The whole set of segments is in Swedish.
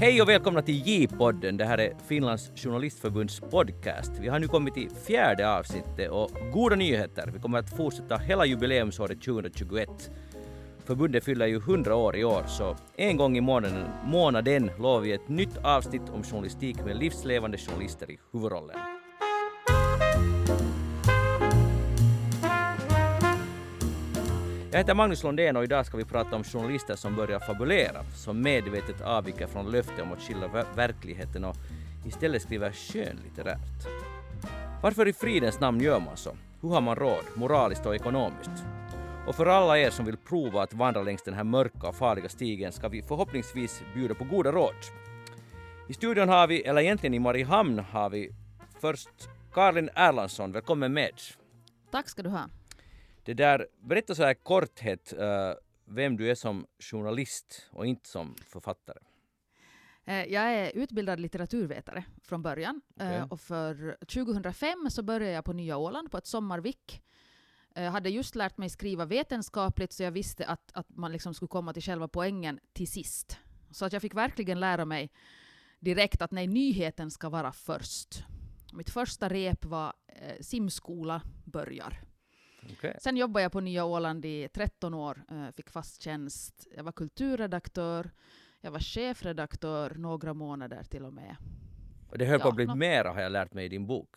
Hej och välkomna till J-podden. Det här är Finlands journalistförbunds podcast. Vi har nu kommit till fjärde avsnittet och goda nyheter. Vi kommer att fortsätta hela jubileumsåret 2021. Förbundet fyller ju 100 år i år så en gång i månaden, månaden lovar vi ett nytt avsnitt om journalistik med livslevande journalister i huvudrollen. Jag heter Magnus Lundén och idag ska vi prata om journalister som börjar fabulera, som medvetet avviker från löften om att skildra verkligheten och istället skriver skönlitterärt. Varför i fridens namn gör man så? Hur har man råd, moraliskt och ekonomiskt? Och för alla er som vill prova att vandra längs den här mörka och farliga stigen ska vi förhoppningsvis bjuda på goda råd. I studion har vi, eller egentligen i Mariehamn har vi först Karin Erlandsson, välkommen med. Tack ska du ha. Det där, berätta så här korthet uh, vem du är som journalist och inte som författare. Eh, jag är utbildad litteraturvetare från början okay. och för 2005 så började jag på Nya Åland på ett sommarvik. Jag hade just lärt mig skriva vetenskapligt så jag visste att, att man liksom skulle komma till själva poängen till sist. Så att jag fick verkligen lära mig direkt att nej, nyheten ska vara först. Mitt första rep var eh, simskola börjar. Okay. Sen jobbade jag på Nya Åland i 13 år, eh, fick fast tjänst. Jag var kulturredaktör, jag var chefredaktör några månader till och med. Det höll ja, på att bli no. mera har jag lärt mig i din bok.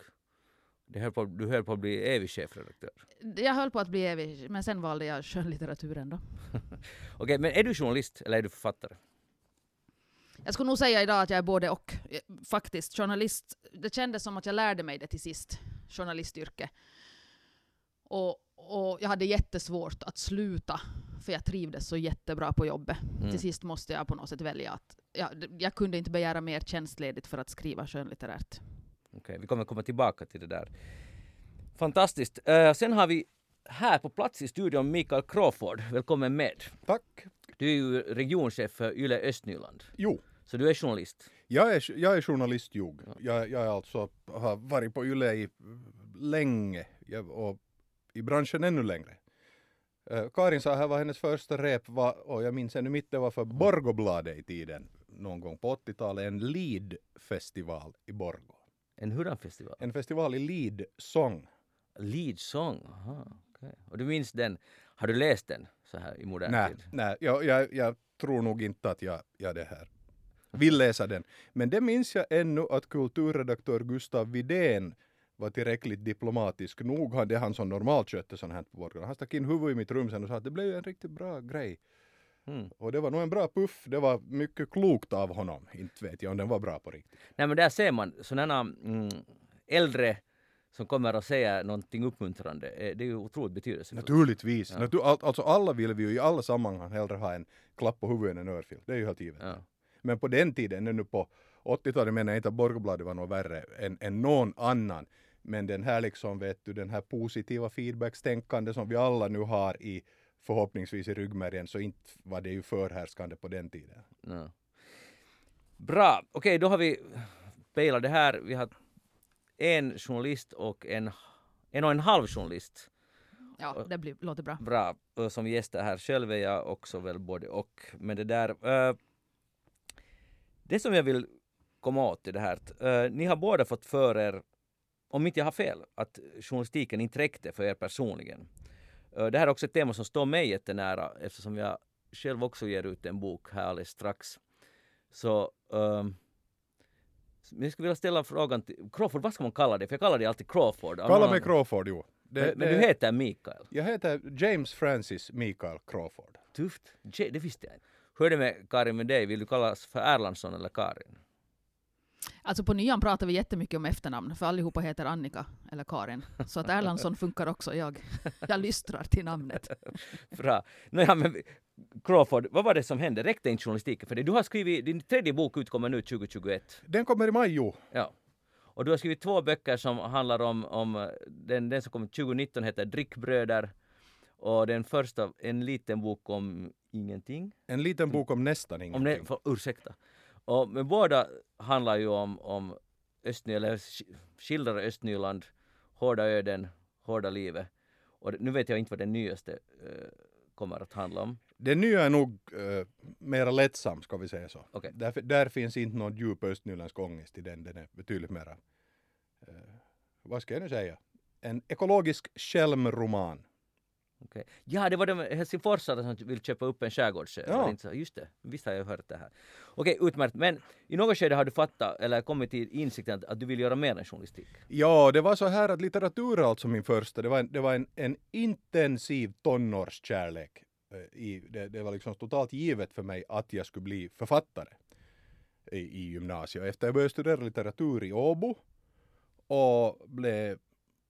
Det höll på, du höll på att bli evig chefredaktör. Jag höll på att bli evig, men sen valde jag skönlitteraturen då. Okej, okay, men är du journalist eller är du författare? Jag skulle nog säga idag att jag är både och. Faktiskt, journalist, det kändes som att jag lärde mig det till sist, journalistyrke. Och, och jag hade jättesvårt att sluta, för jag trivdes så jättebra på jobbet. Mm. Till sist måste jag på något sätt välja att jag, jag kunde inte begära mer tjänstledigt för att skriva skönlitterärt. Okej, okay, vi kommer komma tillbaka till det där. Fantastiskt. Uh, sen har vi här på plats i studion Mikael Crawford. Välkommen med. Tack. Du är ju regionchef för Yle Östnyland. Jo. Så du är journalist? Jag är, jag är journalist, jo. Jag, jag alltså har varit på Yle i länge och i branschen ännu längre. Uh, Karin sa här var hennes första rep var, och jag minns ännu mitt, det var för Borgobladet i tiden, någon gång på 80-talet, en lead-festival i Borgo. En hurdan festival? En festival i lead-sång. Lead-sång, aha, okay. Och du minns den, har du läst den så här i modern nej, tid? Nej, jag, jag, jag tror nog inte att jag, jag det här vill läsa den. Men det minns jag ännu att kulturredaktör Gustav Vidén var tillräckligt diplomatisk nog. Han, det är han som normalt skötte sånt här på Borgården. Han stack in huvudet i mitt rum sen och sa att det blev en riktigt bra grej. Mm. Och det var nog en bra puff. Det var mycket klokt av honom. Inte vet jag om den var bra på riktigt. Nej men där ser man sådana mm, äldre som kommer att säga någonting uppmuntrande. Eh, det är ju otroligt betydelsefullt. Naturligtvis. Ja. Natur alltså alla vill vi ju i alla sammanhang hellre ha en klapp på huvudet än en örfil. Det är ju helt givet. Ja. Men på den tiden, nu på 80-talet menar jag inte att Borgobladet var något värre än, än någon annan. Men den här liksom, vet du, den här positiva feedbackstänkande som vi alla nu har i förhoppningsvis i ryggmärgen så inte var det ju förhärskande på den tiden. No. Bra, okej okay, då har vi pejlat det här. Vi har en journalist och en, en och en halv journalist. Ja, det blir, låter bra. Bra, som gäster här. Själv är jag också väl både och. Men det där, uh, det som jag vill komma åt i det här, uh, ni har båda fått för er om inte jag har fel, att journalistiken inte räckte för er personligen. Eh, det här är också ett tema som står mig jättenära eftersom jag själv också ger ut en bok här alldeles strax. Så um, jag skulle vilja ställa frågan till Crawford, vad ska man kalla dig? För jag kallar dig alltid Crawford. Kalla mig Crawford, jo. Det, men, men, du heter Mikael? Jag heter James Francis Mikael Crawford. Tufft. Det visste jag inte. Hur är det med Karin med dig? Vill du kallas för Erlandsson eller Karin? Alltså på nian pratar vi jättemycket om efternamn, för allihopa heter Annika eller Karin. Så att Erlandsson funkar också. Jag, jag lystrar till namnet. Bra. Nåja, men Crawford, vad var det som hände? Räckte inte journalistiken för dig? Du har skrivit, din tredje bok utkommer nu 2021. Den kommer i maj, jo. Ja. Och du har skrivit två böcker som handlar om, om den, den som kom 2019 heter Drickbröder och den första, en liten bok om ingenting. En liten bok om nästan ingenting. Om ne, för, ursäkta. Och, men båda handlar ju om, om Östnyland, skildrar Östnyland, hårda öden, hårda livet. Och nu vet jag inte vad den nyaste uh, kommer att handla om. Det nya är nog uh, mera lättsam, ska vi säga så. Okay. Där, där finns inte någon djup östnyländsk ångest i den, den är betydligt mera, eh, vad ska jag nu säga, en ekologisk skälmroman. Okay. Ja, det var de helsingforsare som vill köpa upp en skärgårdsö. Ja. Just det, visst har jag hört det här. Okej, okay, utmärkt. Men i något skede har du fattat, eller kommit till insikten att, att du vill göra mer än journalistik? Ja, det var så här att litteratur är alltså min första. Det var en, det var en, en intensiv tonårskärlek. Eh, I, det, det var liksom totalt givet för mig att jag skulle bli författare i, i gymnasiet. Efter jag började studera litteratur i Åbo och blev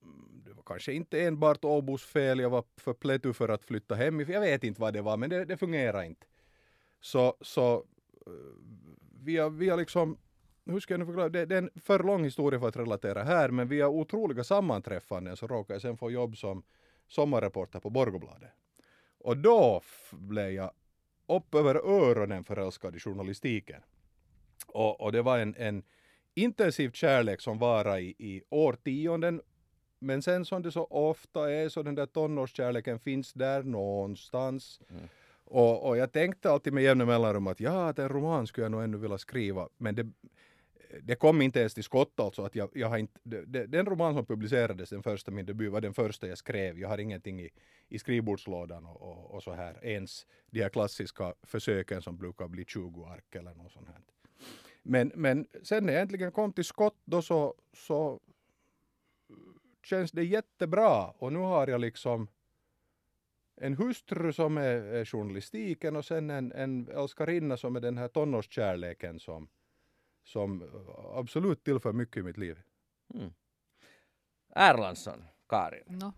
Mm, det var kanske inte enbart Åbos fel, jag var för plättu för att flytta hem. Jag vet inte vad det var, men det, det fungerar inte. Så, så eh, vi har, vi har liksom, hur ska jag nu förklara, det, det är en för lång historia för att relatera här, men vi har otroliga sammanträffanden så råkade jag sen få jobb som sommarreporter på Borgobladet. Och då blev jag upp över öronen förälskad i journalistiken. Och, och det var en, en intensiv kärlek som varade i, i årtionden men sen som det så ofta är så den där tonårskärleken finns där någonstans. Mm. Och, och jag tänkte alltid med jämna mellanrum att ja, en roman skulle jag nog ännu vilja skriva. Men det, det kom inte ens till skott alltså. Att jag, jag har inte, det, den roman som publicerades, den första, min debut, var den första jag skrev. Jag har ingenting i, i skrivbordslådan och, och, och så här. Ens de här klassiska försöken som brukar bli 20 ark eller något sånt här. Men, men sen när jag äntligen kom till skott då så, så känns det jättebra och nu har jag liksom en hustru som är, är journalistiken och sen en, en älskarinna som är den här tonårskärleken som, som absolut tillför mycket i mitt liv. Mm. Erlandsson, Karin. No.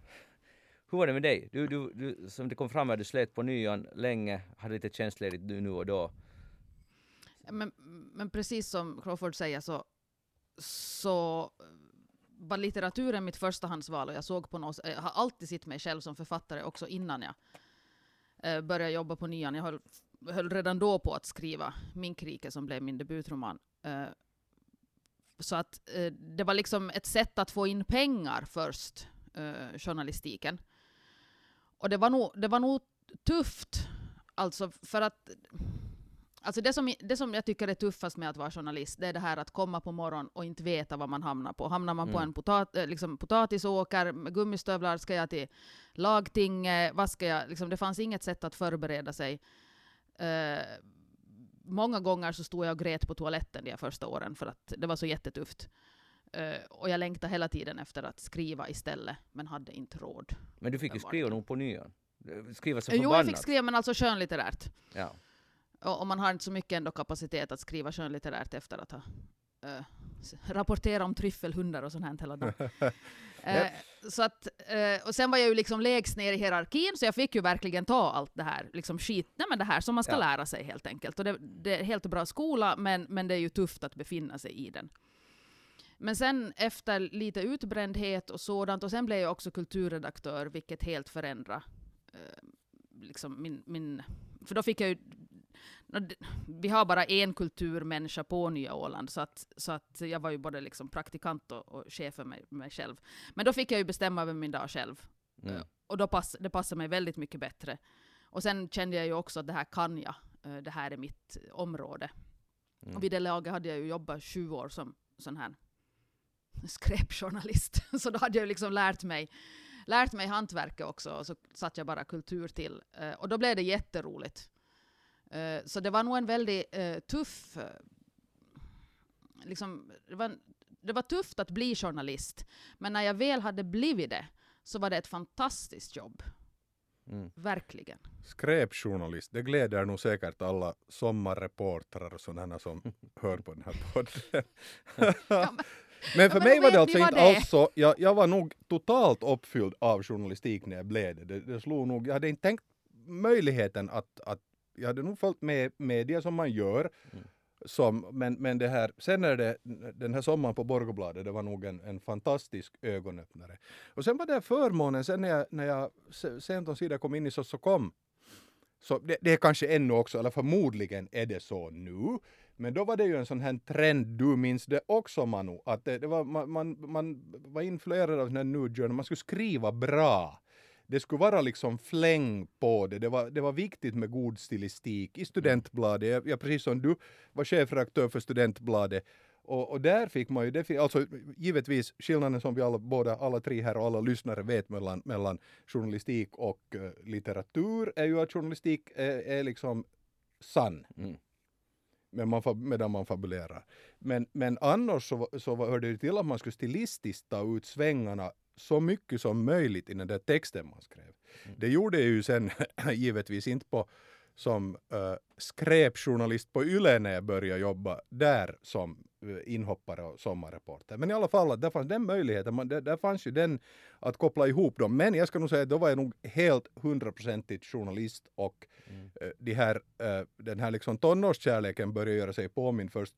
Hur var det med dig? Du, du, du, som det kom fram här, du slet på nyan länge, hade lite tjänstledigt nu och då. Men, men precis som Crawford säger så, så var litteraturen mitt förstahandsval och jag såg på något, jag har alltid sett mig själv som författare också innan jag eh, började jobba på nian. Jag höll, höll redan då på att skriva Min krike som blev min debutroman. Eh, så att eh, det var liksom ett sätt att få in pengar först, eh, journalistiken. Och det var nog, det var nog tufft, alltså för att Alltså det som, det som jag tycker är tuffast med att vara journalist, det är det här att komma på morgonen och inte veta vad man hamnar på. Hamnar man mm. på en potat, eh, liksom potatisåker med gummistövlar, ska jag till lagtinget, vad ska jag, liksom, det fanns inget sätt att förbereda sig. Uh, många gånger så stod jag och grät på toaletten de första åren för att det var så jättetufft. Uh, och jag längtade hela tiden efter att skriva istället, men hade inte råd. Men du fick ju skriva nog på nyan? Skriva så förbannat? Jo, jag fick skriva, men alltså skönlitterärt. Ja. Och, och, man har inte så mycket ändå kapacitet att skriva skönlitterärt efter att ha äh, rapporterat om tryffelhundar och sånt här hela dagen. äh, så att, äh, och sen var jag ju liksom lägst ner i hierarkin, så jag fick ju verkligen ta allt det här, liksom skit, nej men det här som man ska ja. lära sig helt enkelt. Och det, det är helt bra skola, men, men det är ju tufft att befinna sig i den. Men sen efter lite utbrändhet och sådant, och sen blev jag också kulturredaktör, vilket helt förändrade liksom min, min... För då fick jag ju vi har bara en kulturmänniska på Nya Åland, så att, så att jag var ju både liksom praktikant och, och chef för mig, mig, själv. Men då fick jag ju bestämma över min dag själv. Mm. Och då pass, det passade mig väldigt mycket bättre. Och sen kände jag ju också att det här kan jag. Eh, det här är mitt område. Mm. Och vid det laget hade jag ju jobbat sju år som sån här skräpjournalist. Så då hade jag liksom lärt mig, lärt mig hantverket också, och så satt jag bara kultur till. Eh, och då blev det jätteroligt. Uh, så det var nog en väldigt uh, tuff... Uh, liksom, det, var, det var tufft att bli journalist, men när jag väl hade blivit det så var det ett fantastiskt jobb. Mm. Verkligen. Skräpjournalist, det gläder nog säkert alla sommarreportrar och sådana som hör på den här podden. ja, men, men för ja, mig var det alltså inte det? alls så, jag, jag var nog totalt uppfylld av journalistik när jag blev det. det. Det slog nog, jag hade inte tänkt möjligheten att, att jag hade nog följt med media som man gör. Mm. Som, men, men det här, sen är det, den här sommaren på Borgobladet, det var nog en, en fantastisk ögonöppnare. Och sen var det förmånen, sen när jag, när jag sent omsider kom in i Sossokom, så det, det är kanske ännu också, eller förmodligen är det så nu, men då var det ju en sån här trend, du minns det också Manu, att det, det var, man, man, man var influerad av den här nu man skulle skriva bra det skulle vara liksom fläng på det. Det var, det var viktigt med god stilistik i Studentbladet. Jag, jag precis som du var chefredaktör för Studentbladet och, och, där fick man ju, det, alltså givetvis skillnaden som vi alla, båda, alla tre här och alla lyssnare vet mellan, mellan journalistik och uh, litteratur är ju att journalistik är, är liksom sann. Mm. Men man, medan man fabulerar. Men, men annars så, så hörde det till att man skulle stilistiskt ta ut svängarna så mycket som möjligt i den där texten man skrev. Mm. Det gjorde jag ju sen givetvis inte på som uh, skräpjournalist på YLE när jag började jobba där som inhoppare och sommarreporter. Men i alla fall, där fanns den möjligheten. Man, där, där fanns ju den att koppla ihop dem. Men jag ska nog säga att då var jag nog helt hundraprocentigt journalist och mm. uh, de här, uh, den här liksom tonårskärleken började göra sig påminn först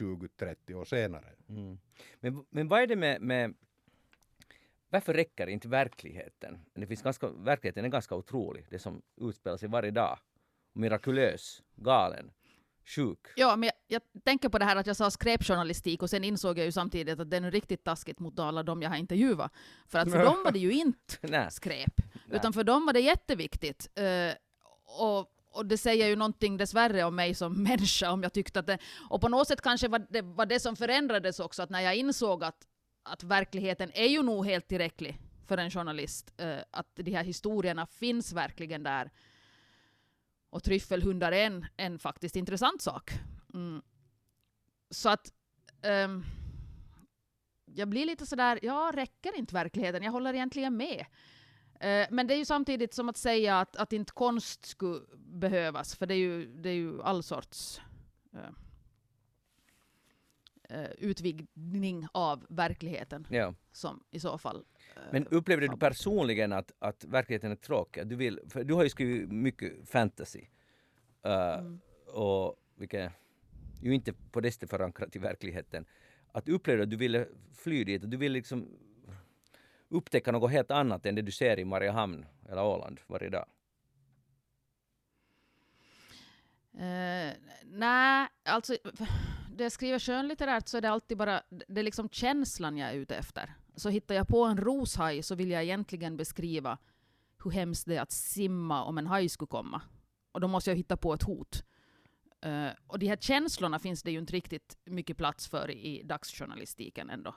20-30 år senare. Mm. Men, men vad är det med, med varför räcker inte verkligheten? Det finns ganska, verkligheten är ganska otrolig, det som utspelar sig varje dag. Mirakulös, galen, sjuk. Ja, men jag, jag, tänker på det här att jag sa skräpjournalistik och sen insåg jag ju samtidigt att det är nu riktigt taskigt mot alla de jag har intervjuat. För att för dem var det ju inte skräp, utan för dem var det jätteviktigt. Uh, och och det säger ju någonting dessvärre om mig som människa om jag tyckte att det, och på något sätt kanske var det, var det som förändrades också, att när jag insåg att att verkligheten är ju nog helt tillräcklig för en journalist. Uh, att de här historierna finns verkligen där. Och tryffelhundar är en, en faktiskt intressant sak. Mm. Så att um, jag blir lite sådär, ja, räcker inte verkligheten? Jag håller egentligen med. Uh, men det är ju samtidigt som att säga att, att inte konst skulle behövas, för det är ju, det är ju all sorts uh, uh, utvidgning av verkligheten ja. som i så fall uh, Men upplevde du personligen att, att verkligheten är tråkig? Du, vill, för du har ju skrivit mycket fantasy. Uh, mm. och vilket ju inte på det sättet förankrat i verkligheten. Att upplevde att du ville fly dit, du ville liksom upptäcka något helt annat än det du ser i Mariehamn eller Åland varje dag? Uh, nej, alltså jag skriver skönlitterärt så är det alltid bara det är liksom känslan jag är ute efter. Så hittar jag på en roshaj så vill jag egentligen beskriva hur hemskt det är att simma om en haj skulle komma. Och då måste jag hitta på ett hot. Uh, och de här känslorna finns det ju inte riktigt mycket plats för i dagsjournalistiken ändå.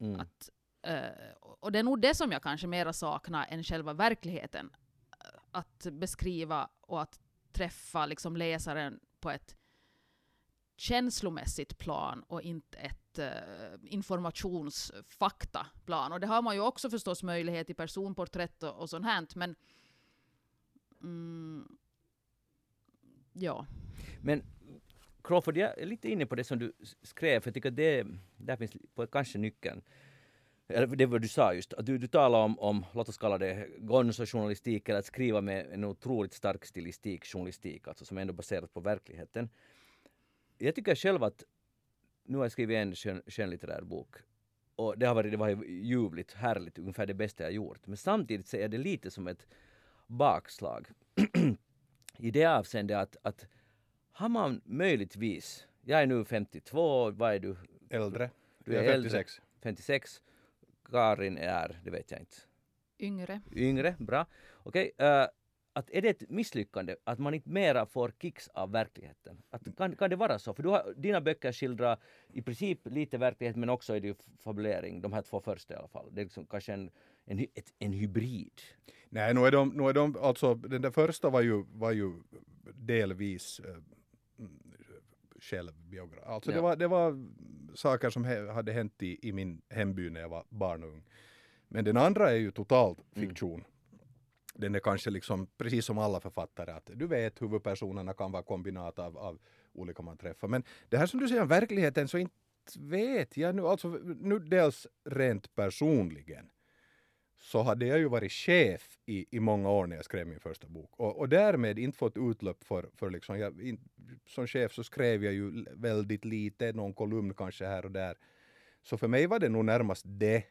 Mm. Att, uh, och det är nog det som jag kanske mera saknar än själva verkligheten. Att beskriva och att träffa liksom läsaren på ett känslomässigt plan och inte ett uh, informationsfaktaplan. Och det har man ju också förstås möjlighet i personporträtt och, och sånt här, men mm, ja. Men Crawford, jag är lite inne på det som du skrev, för jag tycker att det, där finns på, kanske nyckeln. Eller det var du sa just, att du, du talar om, om, låt oss kalla det gonzo-journalistik, eller att skriva med en otroligt stark stilistik, journalistik, alltså som är ändå baserat på verkligheten jag tycker själv att nu har jag skrivit en skön, skönlitterär bok och det har varit, det var ljuvligt, härligt, ungefär det bästa jag gjort. Men samtidigt så är det lite som ett bakslag. I det avseendet att, att har man möjligtvis, jag är nu 52, vad är du? Äldre. Du är, är 56. Äldre, 56. Karin är, det vet jag inte. Yngre. Yngre, bra. Okej, okay, uh, att är det ett misslyckande att man inte mera får kicks av verkligheten? Att, kan, kan det vara så? För du har, dina böcker skildrar i princip lite verklighet men också är det ju fabulering, de här två första i alla fall. Det är liksom kanske en, en, ett, en hybrid. Nej, nu är de, nu är de alltså den där första var ju, var ju delvis äh, självbiografi. Alltså ja. det, var, det var saker som he, hade hänt i, i min hemby när jag var barn och ung. Men den andra är ju totalt mm. fiktion. Mm den är kanske liksom precis som alla författare att du vet huvudpersonerna kan vara kombinat av, av olika man träffar. Men det här som du säger om verkligheten så inte vet jag nu, alltså nu dels rent personligen så hade jag ju varit chef i, i många år när jag skrev min första bok och, och därmed inte fått utlopp för, för liksom, jag, in, som chef så skrev jag ju väldigt lite, någon kolumn kanske här och där. Så för mig var det nog närmast det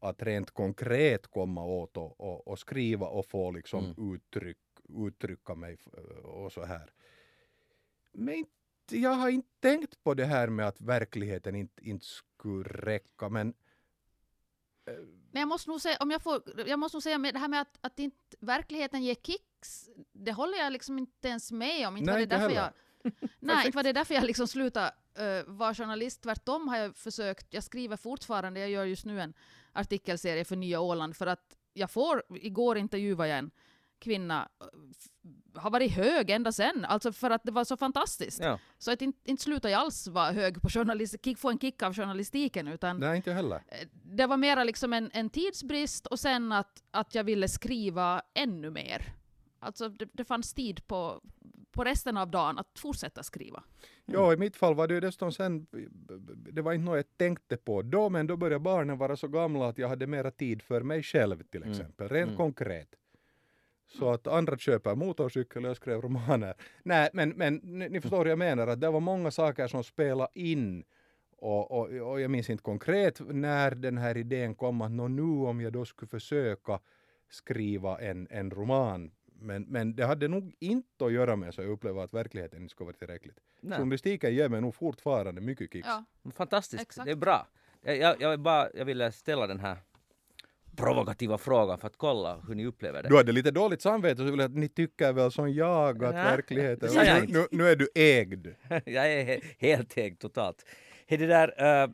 att rent konkret komma åt och, och, och skriva och få liksom mm. uttryck, uttrycka mig och så här. Men jag har inte tänkt på det här med att verkligheten inte, inte skulle räcka men äh, Men jag måste nog säga, om jag får, jag måste nog säga med det här med att, att inte verkligheten ger kicks, det håller jag liksom inte ens med om. Inte Nej, var det därför heller. jag, nej, inte var det därför jag liksom slutade uh, vara journalist. Tvärtom har jag försökt, jag skriver fortfarande, jag gör just nu en artikelserie för Nya Åland för att jag får, igår intervjuade jag en kvinna, eh, har varit hög ända sen, alltså för att det var så fantastiskt. Ja. Så att inte, inte slutade jag alls vara hög på journalistik, få en kick av journalistiken, utan Nej, inte heller. Eh, det var mera liksom en, en tidsbrist och sen att, att jag ville skriva ännu mer. Alltså det, det fanns tid på, på resten av dagen att fortsätta skriva. Ja, i mitt fall var det ju dessutom sen, det var inte något jag tänkte på då, men då började barnen vara så gamla att jag hade mera tid för mig själv till Mm. exempel, rent Mm. konkret. Så att andra köper motorcykel och jag skrev romaner. Nej, men, men ni, ni förstår vad jag menar, att det var många saker som spelade in. Och, och, och jag minns inte konkret när den här idén kom att nu om jag då skulle försöka skriva en, en roman. Men, men det hade nog inte att göra med så jag upplever att verkligheten inte skulle vara tillräckligt. Nej. Journalistiken ger mig nog fortfarande mycket kicks. Ja, Fantastiskt, Exakt. det är bra. Jag, jag, jag, vill bara, jag ville ställa den här provokativa frågan för att kolla hur ni upplever det. Du hade lite dåligt samvete så vill jag att ni tycker väl som jag att Ja, verkligheten... nu, nu, nu är du ägd. jag är he- helt ägd totalt. Det där, eh,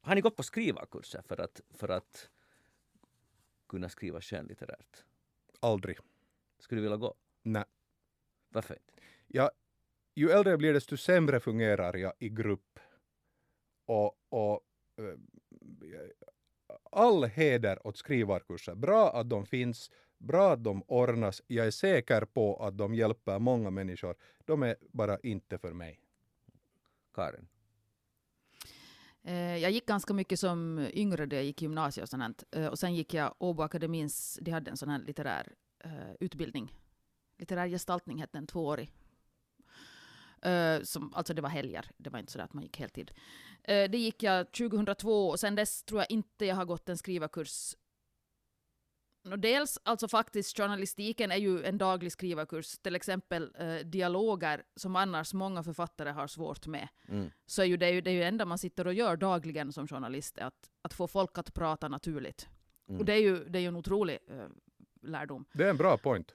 har ni gått på skrivarkurser för att, för att kunna skriva skönlitterärt? Aldrig. Skulle du vilja gå? Nej. Varför inte? Jag, ju äldre jag blir desto sämre fungerar jag i grupp. Och, och eh, all heder åt skrivarkurser. Bra att de finns, bra att de ordnas. Jag är säker på att de hjälper många människor. De är bara inte för mig. Karin? Eh, jag gick ganska mycket som yngre då jag gick gymnasiet och sånt. Eh, och sen gick jag Åbo Akademins, de hade en sån här litterär eh, utbildning. Litterär gestaltning hette den, tvåårig. Eh, som, alltså det var helger, det var inte så att man gick heltid. Eh, det gick jag 2002 och sen dess tror jag inte jag har gått en skrivarkurs. Nå, dels, alltså faktiskt, journalistiken är ju en daglig skrivarkurs. Till exempel eh, dialoger som annars många författare har svårt med Mm. så är ju det, ju det är ju enda man sitter och gör dagligen som journalist, att, att få folk att prata naturligt. Mm. Och det är ju, det är ju en otrolig eh, lärdom. Det är en bra point.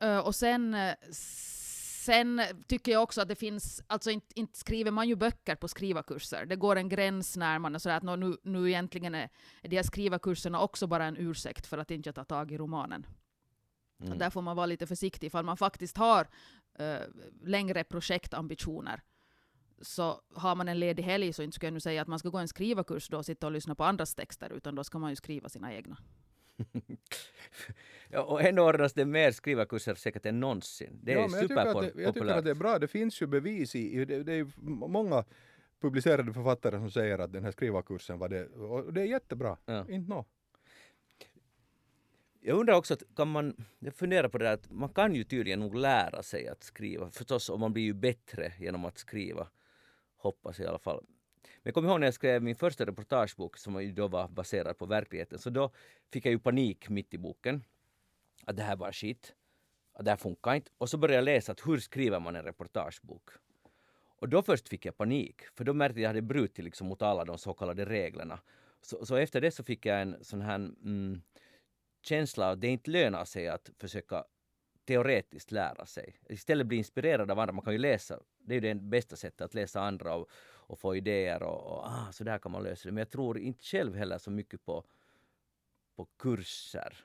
Eh, och sen, eh, sen tycker jag också att det finns, alltså inte, inte skriver man ju böcker på skrivarkurser. Det går en gräns när man är sådär att nu, nu egentligen är, är de här skrivarkurserna också bara en ursäkt för att inte ta tag i romanen. Mm. Där får man vara lite försiktig ifall man faktiskt har eh, längre projektambitioner. Så har man en ledig helg så inte skulle jag nu säga att man ska gå en skrivarkurs då och sitta och lyssna på andras texter, utan då ska man ju skriva sina egna. Ja, och ändå ordnas det mer skrivarkurser säkert än någonsin. Det är ja, men jag, jag tycker superpopulärt. att det är bra. Det finns ju bevis i, det, det är många publicerade författare som säger att den här skrivarkursen var det, och det är jättebra. Ja. Inte nå. Jag undrar också, att kan man, jag funderar på det där att man kan ju tydligen nog lära sig att skriva. Förstås, och man blir ju bättre genom att skriva. Hoppas jag i alla fall. Men jag kommer ihåg när jag skrev min första reportagebok som då var baserad på verkligheten. Så då fick jag ju panik mitt i boken. Att det här var skit. Att det här funkar inte. Och så började jag läsa att hur skriver man en reportagebok. Och då först fick jag panik. För då märkte jag att jag hade brutit liksom mot alla de så kallade reglerna. Så, så efter det så fick jag en sån här mm, känsla att det inte lönar sig att försöka teoretiskt lära sig. Istället bli inspirerad av andra. Man kan ju läsa, det är ju det bästa sättet att läsa andra och, och få idéer och, och ah, så där kan man lösa det. Men jag tror inte själv heller så mycket på, på kurser.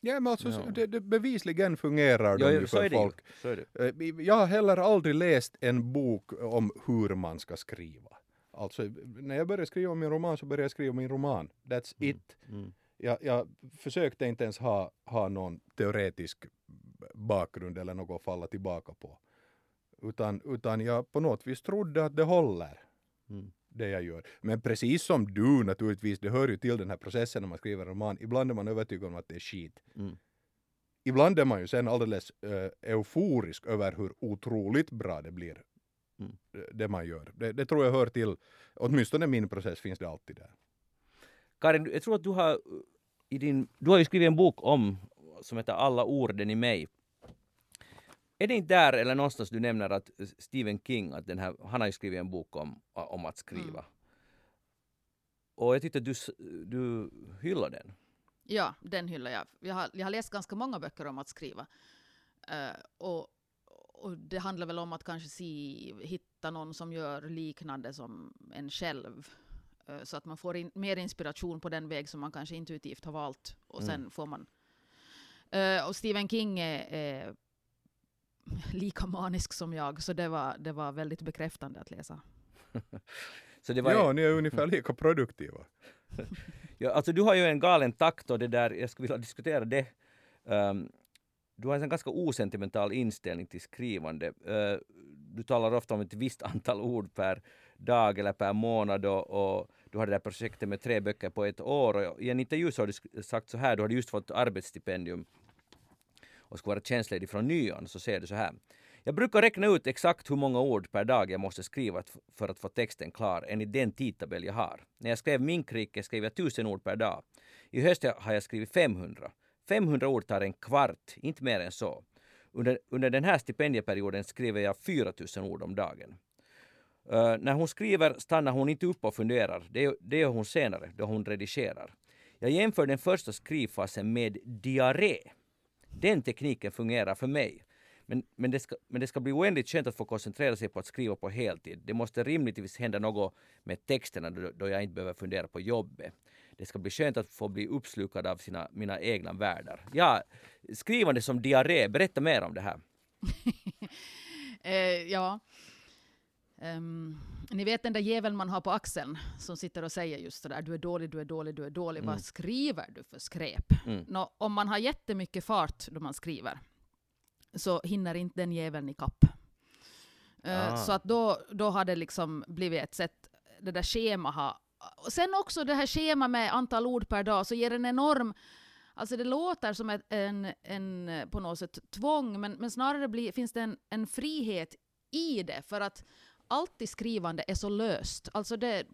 Ja, men alltså, Ja. Det, det bevisligen fungerar de ju så för ju. folk. Det. Eh, Jag har heller aldrig läst en bok om hur man ska skriva. Alltså, när jag började skriva min roman så började jag skriva min roman. That's it. Mm. Jag, jag försökte inte ens ha, ha någon teoretisk bakgrund eller något att falla tillbaka på. Utan, utan jag på något vis trodde att det håller, Mm. det jag gör. Men precis som du naturligtvis, det hör ju till den här processen när man skriver en roman. Ibland är man övertygad om att det är skit. Mm. Ibland är man ju sen alldeles uh, euforisk över hur otroligt bra det blir. Mm. eh, Det man gör. Det, det tror jag hör till, åtminstone min process finns det alltid där. Karin, jag tror att du har uh, i din, du har ju skrivit en bok om som heter Alla orden i mig. Är det inte där eller någonstans du nämner att Stephen King, att den här, han har ju skrivit en bok om, om att skriva. Mm. och jag tyckte du, du hyllade den. Ja, den hyllar jag. Jag har, jag har läst ganska många böcker om att skriva. Uh, och, och det handlar väl om att kanske se, hitta någon som gör liknande som en själv. Uh, så att man får in, mer inspiration på den väg som man kanske intuitivt har valt. Och sen mm. får man... Uh, och Stephen King är, lika manisk som jag, så det var, det var väldigt bekräftande att läsa. så det var ja, ni är ungefär lika produktiva. ja, alltså du har ju en galen takt och det där, jag skulle vilja diskutera det. Um, du har en ganska osentimental inställning till skrivande. Uh, du talar ofta om ett visst antal ord per dag eller per månad och, och du har det där projektet med tre böcker på ett år och i en intervju så har du sagt så här, du hade just fått arbetsstipendium och ska vara tjänstledig från nyon så säger du så här. Jag brukar räkna ut exakt hur många ord per dag jag måste skriva för att få texten klar enligt den tidtabell jag har. När jag skrev Minkrike skrev jag tusen ord per dag. I höst har jag skrivit 500. 500 ord tar en kvart, inte mer än så. Under, under den här stipendieperioden skriver jag 4000 ord om dagen. Uh, när hon skriver stannar hon inte upp och funderar. Det, det gör hon senare, då hon redigerar. Jag jämför den första skrivfasen med diarré. Den tekniken fungerar för mig. Men, men, det ska, men det ska bli oändligt skönt att få koncentrera sig på att skriva på heltid. Det måste rimligtvis hända något med texterna då, då jag inte behöver fundera på jobbet. Det ska bli skönt att få bli uppslukad av sina, mina egna världar. Ja, skrivande som diarré, berätta mer om det här. eh, ja. Um, ni vet den där jäveln man har på axeln som sitter och säger just sådär, du är dålig, du är dålig, du är dålig. Mm. Vad skriver du för skräp? Mm. Nå, om man har jättemycket fart då man skriver, så hinner inte den jäveln i kapp. Uh, så att då, då har det liksom blivit ett sätt, det där schema har... Och sen också det här schema med antal ord per dag, så ger en enorm... Alltså det låter som ett, en, en, på något sätt tvång, men, men snarare blir, finns det en, en frihet i det, för att allt i skrivande är så löst. Alltså det,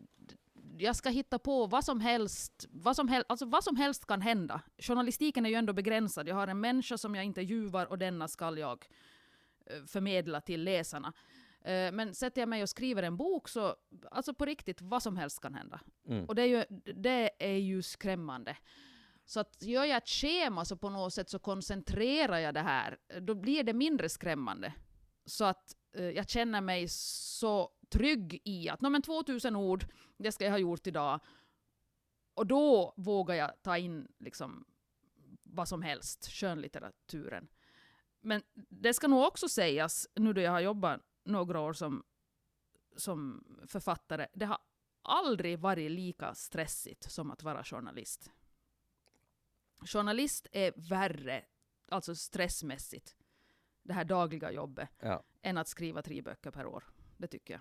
jag ska hitta på vad som helst. Vad som, hel, alltså vad som helst kan hända. Journalistiken är ju ändå begränsad. Jag har en människa som jag intervjuar och denna ska jag eh, förmedla till läsarna. Eh, men sätter jag mig och skriver en bok så, alltså på riktigt, vad som helst kan hända. Mm. Och det är, ju, det är ju skrämmande. Så att gör jag ett schema så på något sätt så koncentrerar jag det här, då blir det mindre skrämmande. Så att Eh, jag känner mig så trygg i att men 2000 ord, det ska jag ha gjort idag. Och då vågar jag ta in liksom vad som helst, skönlitteraturen. Men det ska nog också sägas, nu då jag har jobbat några år som, som författare, det har aldrig varit lika stressigt som att vara journalist. Journalist är värre, alltså stressmässigt, det här dagliga jobbet, ja än att skriva tre böcker per år. Det tycker jag.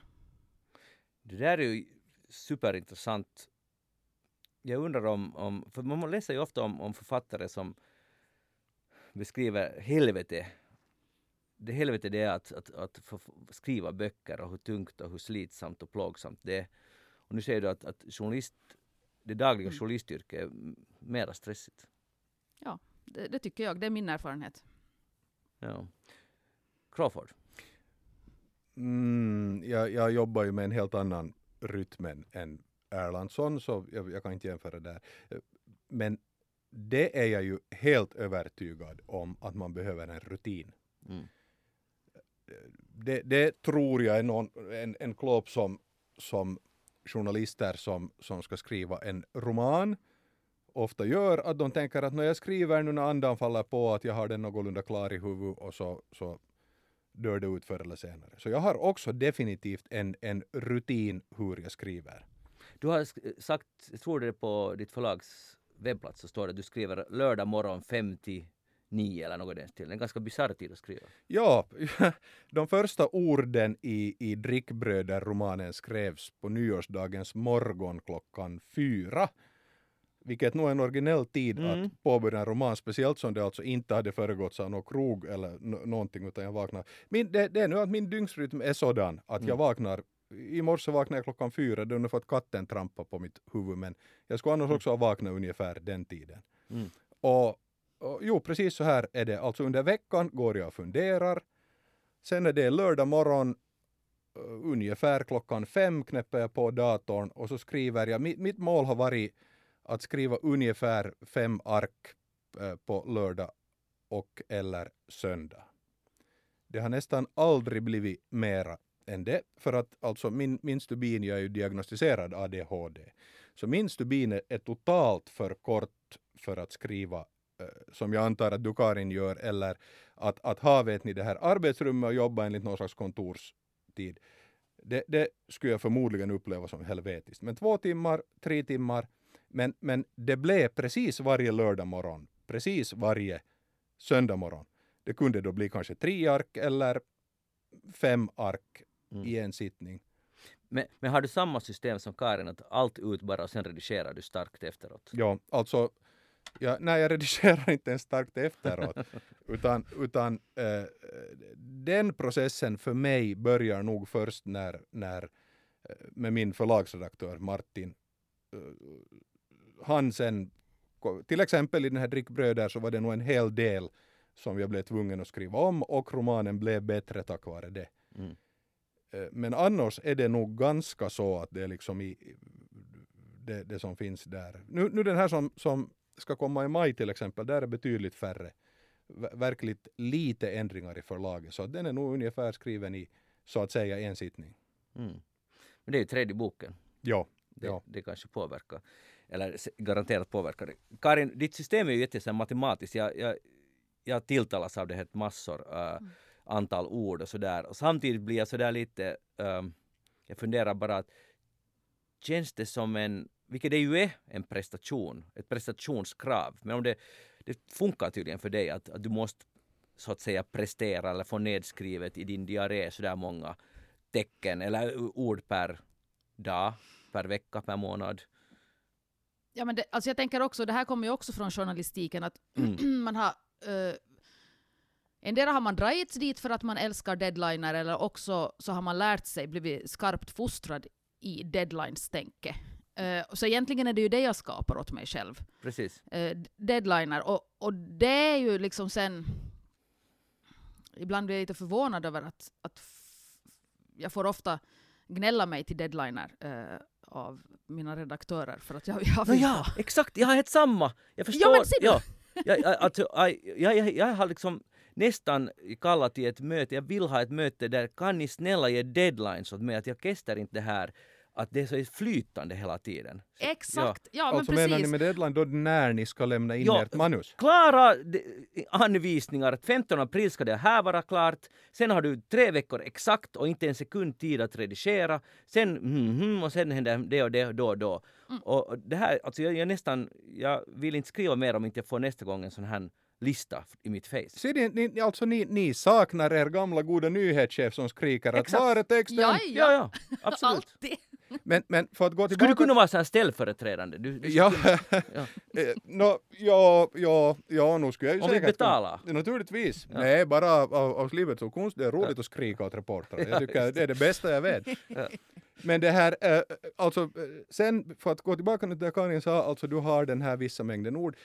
Det där är ju superintressant. Jag undrar om, om för man läser ju ofta om, om författare som beskriver helvete. Det helvete det är att, att, att skriva böcker och hur tungt och hur slitsamt och plågsamt det är. Och nu säger du att, att journalist, det dagliga mm. journalistyrket är mera stressigt. Ja, det, det, tycker jag. Det är min erfarenhet. Ja. Crawford? Mm, jag, jag jobbar ju med en helt annan rytm än Erlandsson, så jag, jag, kan inte jämföra där. Men det är jag ju helt övertygad om att man behöver en rutin. Mm. Det, det, tror jag är någon, en, en klåp som, som journalister som, som ska skriva en roman ofta gör, att de tänker att när jag skriver nu när andan faller på att jag har den någorlunda klar i huvudet och så, så dör det ut förr eller senare. Så jag har också definitivt en, en rutin hur jag skriver. Du har sagt, jag tror det är på ditt förlags webbplats så står det att du skriver lördag morgon 5 till 9 eller något den stilen. En ganska bisarr tid att skriva. Ja, de första orden i, i Drickbröder-romanen skrevs på nyårsdagens morgon klockan fyra vilket nog är en originell tid mm. att påbörja en roman, speciellt som det alltså inte hade föregåtts av någon krog eller någonting, utan jag vaknar. Min, det, det, är nu att min dygnsrytm är sådan att mm. jag vaknar i morse vaknade jag klockan fyra, det är ungefär att katten trampade på mitt huvud, men jag skulle annars mm. också ha vaknat ungefär den tiden. Mm. Och, och, jo, precis så här är det. Alltså under veckan går jag och funderar. Sen är det lördag morgon uh, ungefär klockan fem knäpper jag på datorn och så skriver jag, mitt, mitt mål har varit att skriva ungefär fem ark eh, på lördag och eller söndag. Det har nästan aldrig blivit mera än det, för att alltså min, min stubin, jag är ju diagnostiserad ADHD, så min stubin är totalt för kort för att skriva eh, som jag antar att du Karin gör, eller att, att ha vet ni det här arbetsrummet och jobba enligt någon slags kontorstid. Det, det skulle jag förmodligen uppleva som helvetiskt. Men två timmar, tre timmar, men, men det blev precis varje lördag morgon, precis varje söndag morgon. Det kunde då bli kanske tre ark eller fem ark mm. i en sittning. Men, men, har du samma system som Karin, att allt ut bara och sen redigerar du starkt efteråt? Ja, alltså Ja, nej, jag redigerar inte ens starkt efteråt. utan utan eh, den processen för mig börjar nog först när, när eh, med min förlagsredaktör Martin, eh, han sen, till exempel i den här Drickbröder så var det nog en hel del som jag blev tvungen att skriva om och romanen blev bättre tack vare det. Mm. Eh, men annars är det nog ganska så att det är liksom i, det, det som finns där. Nu, nu den här som, som ska komma i maj till exempel, där är betydligt färre, verkligt lite ändringar i förlaget. Så den är nog ungefär skriven i så att säga en sittning. Mm. Men det är ju tredje boken. Ja. Det, ja. det kanske påverkar. Eller garanterat påverkar det. Karin, ditt system är ju jättesam matematiskt. Jag, jag, jag tilltalas av det här massor uh, mm. antal ord och sådär. Och samtidigt blir jag sådär lite, um, jag funderar bara att känns det som en vilket det ju är en prestation, ett prestationskrav. Men om det, det funkar tydligen för dig att, att du måste så att säga prestera eller få nedskrivet i din diarré sådär många tecken eller ord per dag, per vecka, per månad. Ja, men det, alltså jag tänker också, det här kommer ju också från journalistiken, att mm. man har uh, Endera har man dragits dit för att man älskar deadliner eller också så har man lärt sig, blivit skarpt fostrad i deadlines-tänke. Uh, så egentligen är det ju det jag skapar åt mig själv. Precis. Uh, deadliner. Och, och det är ju liksom sen... Ibland blir jag lite förvånad över att, att jag får ofta gnälla mig till deadliner uh, av mina redaktörer för att jag, jag vill Ja, exakt. Jag har ett samma. Jag förstår. Ja? Ja. Jag, alltså, jag, jag, jag har liksom nästan kallat till ett möte. Jag vill ha ett möte där kan ni snälla ge deadlines åt mig att jag kestar inte det här att det är så flytande hela tiden. Exakt, ja, ja men alltså precis. menar ni med deadline då när ni ska lämna in ja, ert manus? Klara anvisningar att 15 april ska det här vara klart. Sen har du tre veckor exakt och inte en sekund tid att redigera. Sen mm, mm, och sen händer det och det då och då. Mm. Och det här, alltså jag, jag nästan, jag vill inte skriva mer om inte jag får nästa gång en sån här lista i mitt face. Så ni, ni, alltså ni, ni saknar er gamla goda nyhetschef som skriker att var är texten? Ja, ja, ja absolut. Alltid. Men, men för att gå tillbaka... Skulle du kunna vara så här ställföreträdande? Du, du ja, ja. Eh, no, ja, ja, ja, nu skulle jag ju Om vi betalar? Kunna, naturligtvis. Ja. Nej, bara av, av livets och konst. Det är roligt ja. att skrika åt reportrar. Jag tycker det är det bästa jag vet. Men det här, äh, alltså eh, sen för att gå tillbaka till det Karin sa, alltså du har den här vissa mängden ord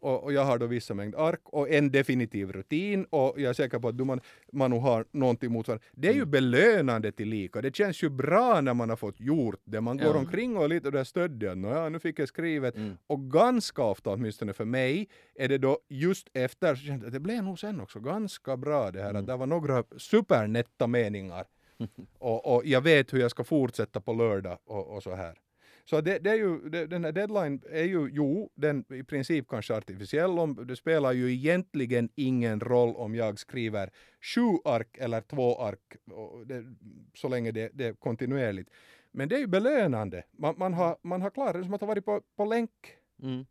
och, och, jag har då vissa mängd ark och en definitiv rutin och jag är säker på att du man, man har någonting motsvarande. Det är ju mm. belönande till lika. Det känns ju bra när man har fått gjort det. Man går ja. omkring och är lite där stöddig. Ja, nu fick jag skrivet. Mm. Och ganska ofta, åtminstone för mig, är det då just efter så kände jag att det blev nog sen också ganska bra det här mm. att det var några supernetta meningar. och, och jag vet hur jag ska fortsätta på lördag och, och så här. Så det, det är ju, det, den här deadline är ju, jo, den i princip kanske artificiell. Om, det spelar ju egentligen ingen roll om jag skriver sju ark eller två ark, det, så länge det, det är kontinuerligt. Men det är ju belönande. Man, man, har, man har klarat det som att ha varit på, på länk. Mm.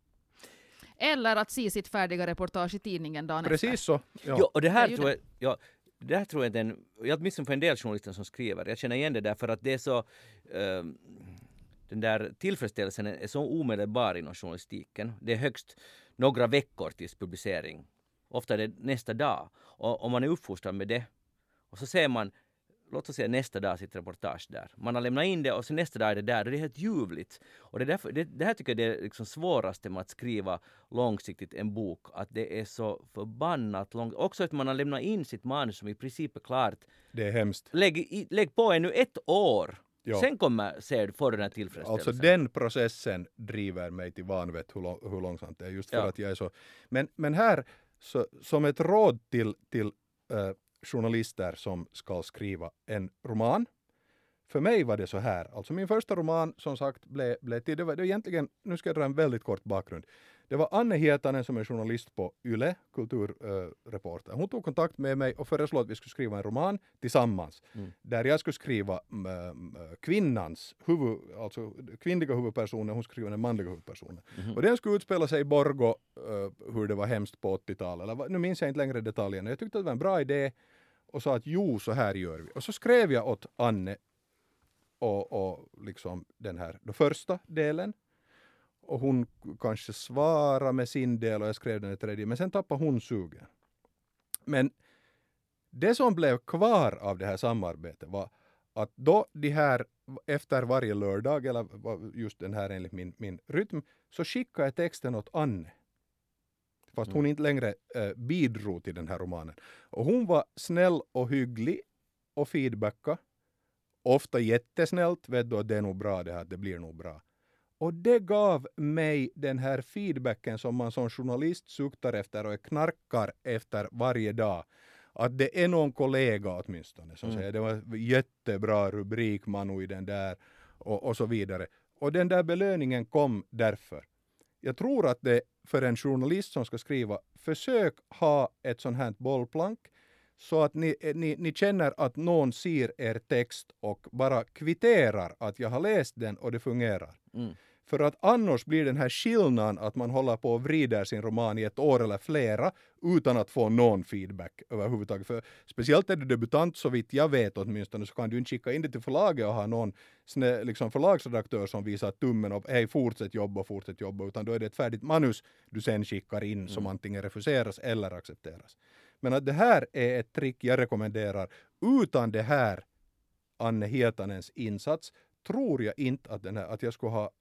Eller att se sitt färdiga reportage i tidningen dagen Precis efter. så. Ja. Jo, och det här tror jag, ja, det här tror jag den, jag åtminstone för en del journalister som skriver, jag känner igen det där för att det är så um, den där tillfredsställelsen är så omedelbar inom journalistiken. Det är högst några veckor tills publicering. Ofta är det nästa dag. Och om man är uppfostrad med det och så ser man låt oss säga nästa dag sitt reportage där. Man har lämnat in det och så nästa dag är det där och det är helt ljuvligt. Och det, är därför, det, det här tycker jag är det liksom svåraste med att skriva långsiktigt en bok, att det är så förbannat långt. Också att man har lämnat in sitt manus som i princip är klart. Det är hemskt. Lägg, lägg på ännu ett år Ja. Sen kommer, ser du, får du den här tillfredsställelsen. Alltså den processen driver mig till vanvett hur, hur långsamt det är, just för ja. att jag är så... Men, men här, så, som ett råd till, till uh, journalister som ska skriva en roman. För mig var det så här, alltså min första roman som sagt blev, blev till, det var, det var egentligen, nu ska jag dra en väldigt kort bakgrund. Det var Anne Hietanen som är journalist på YLE, kulturreporter. Hon tog kontakt med mig och föreslog att vi skulle skriva en roman tillsammans. Mm. Där jag skulle skriva kvinnans huvud, alltså kvinnliga huvudpersonen, hon skulle skriva den manliga huvudpersonen. Mm. Och den skulle utspela sig i Borgo, äh, hur det var hemskt på 80-talet. Nu minns jag inte längre detaljerna. Jag tyckte att det var en bra idé och sa att jo, så här gör vi. Och så skrev jag åt Anne och, och liksom den här då första delen och hon kanske svarade med sin del och jag skrev den tredje, men sen tappade hon sugen. Men det som blev kvar av det här samarbetet var att då de här, efter varje lördag, eller just den här enligt min, min rytm, så skickade jag texten åt Anne. Fast hon mm. inte längre äh, bidrog till den här romanen. Och hon var snäll och hygglig och feedbacka. Ofta jättesnällt, vet du att det är nog bra det här, det blir nog bra. Och det gav mig den här feedbacken som man som journalist suktar efter och knarkar efter varje dag. Att det är någon kollega åtminstone som mm. säger det var jättebra rubrik Manu i den där och, och så vidare. Och den där belöningen kom därför. Jag tror att det för en journalist som ska skriva, försök ha ett sånt här bollplank så att ni, ni, ni känner att någon ser er text och bara kvitterar att jag har läst den och det fungerar. Mm. För att annars blir den här skillnaden att man håller på och vrider sin roman i ett år eller flera utan att få någon feedback överhuvudtaget. För speciellt är du debutant så vitt jag vet åtminstone så kan du inte skicka in det till förlaget och ha någon snä, liksom förlagsredaktör som visar tummen upp, hej fortsätt jobba, fortsätt jobba, utan då är det ett färdigt manus du sen skickar in mm. som antingen refuseras eller accepteras. Men att det här är ett trick jag rekommenderar. Utan det här Anne Hietanens insats tror jag inte att, den här, att jag skulle ha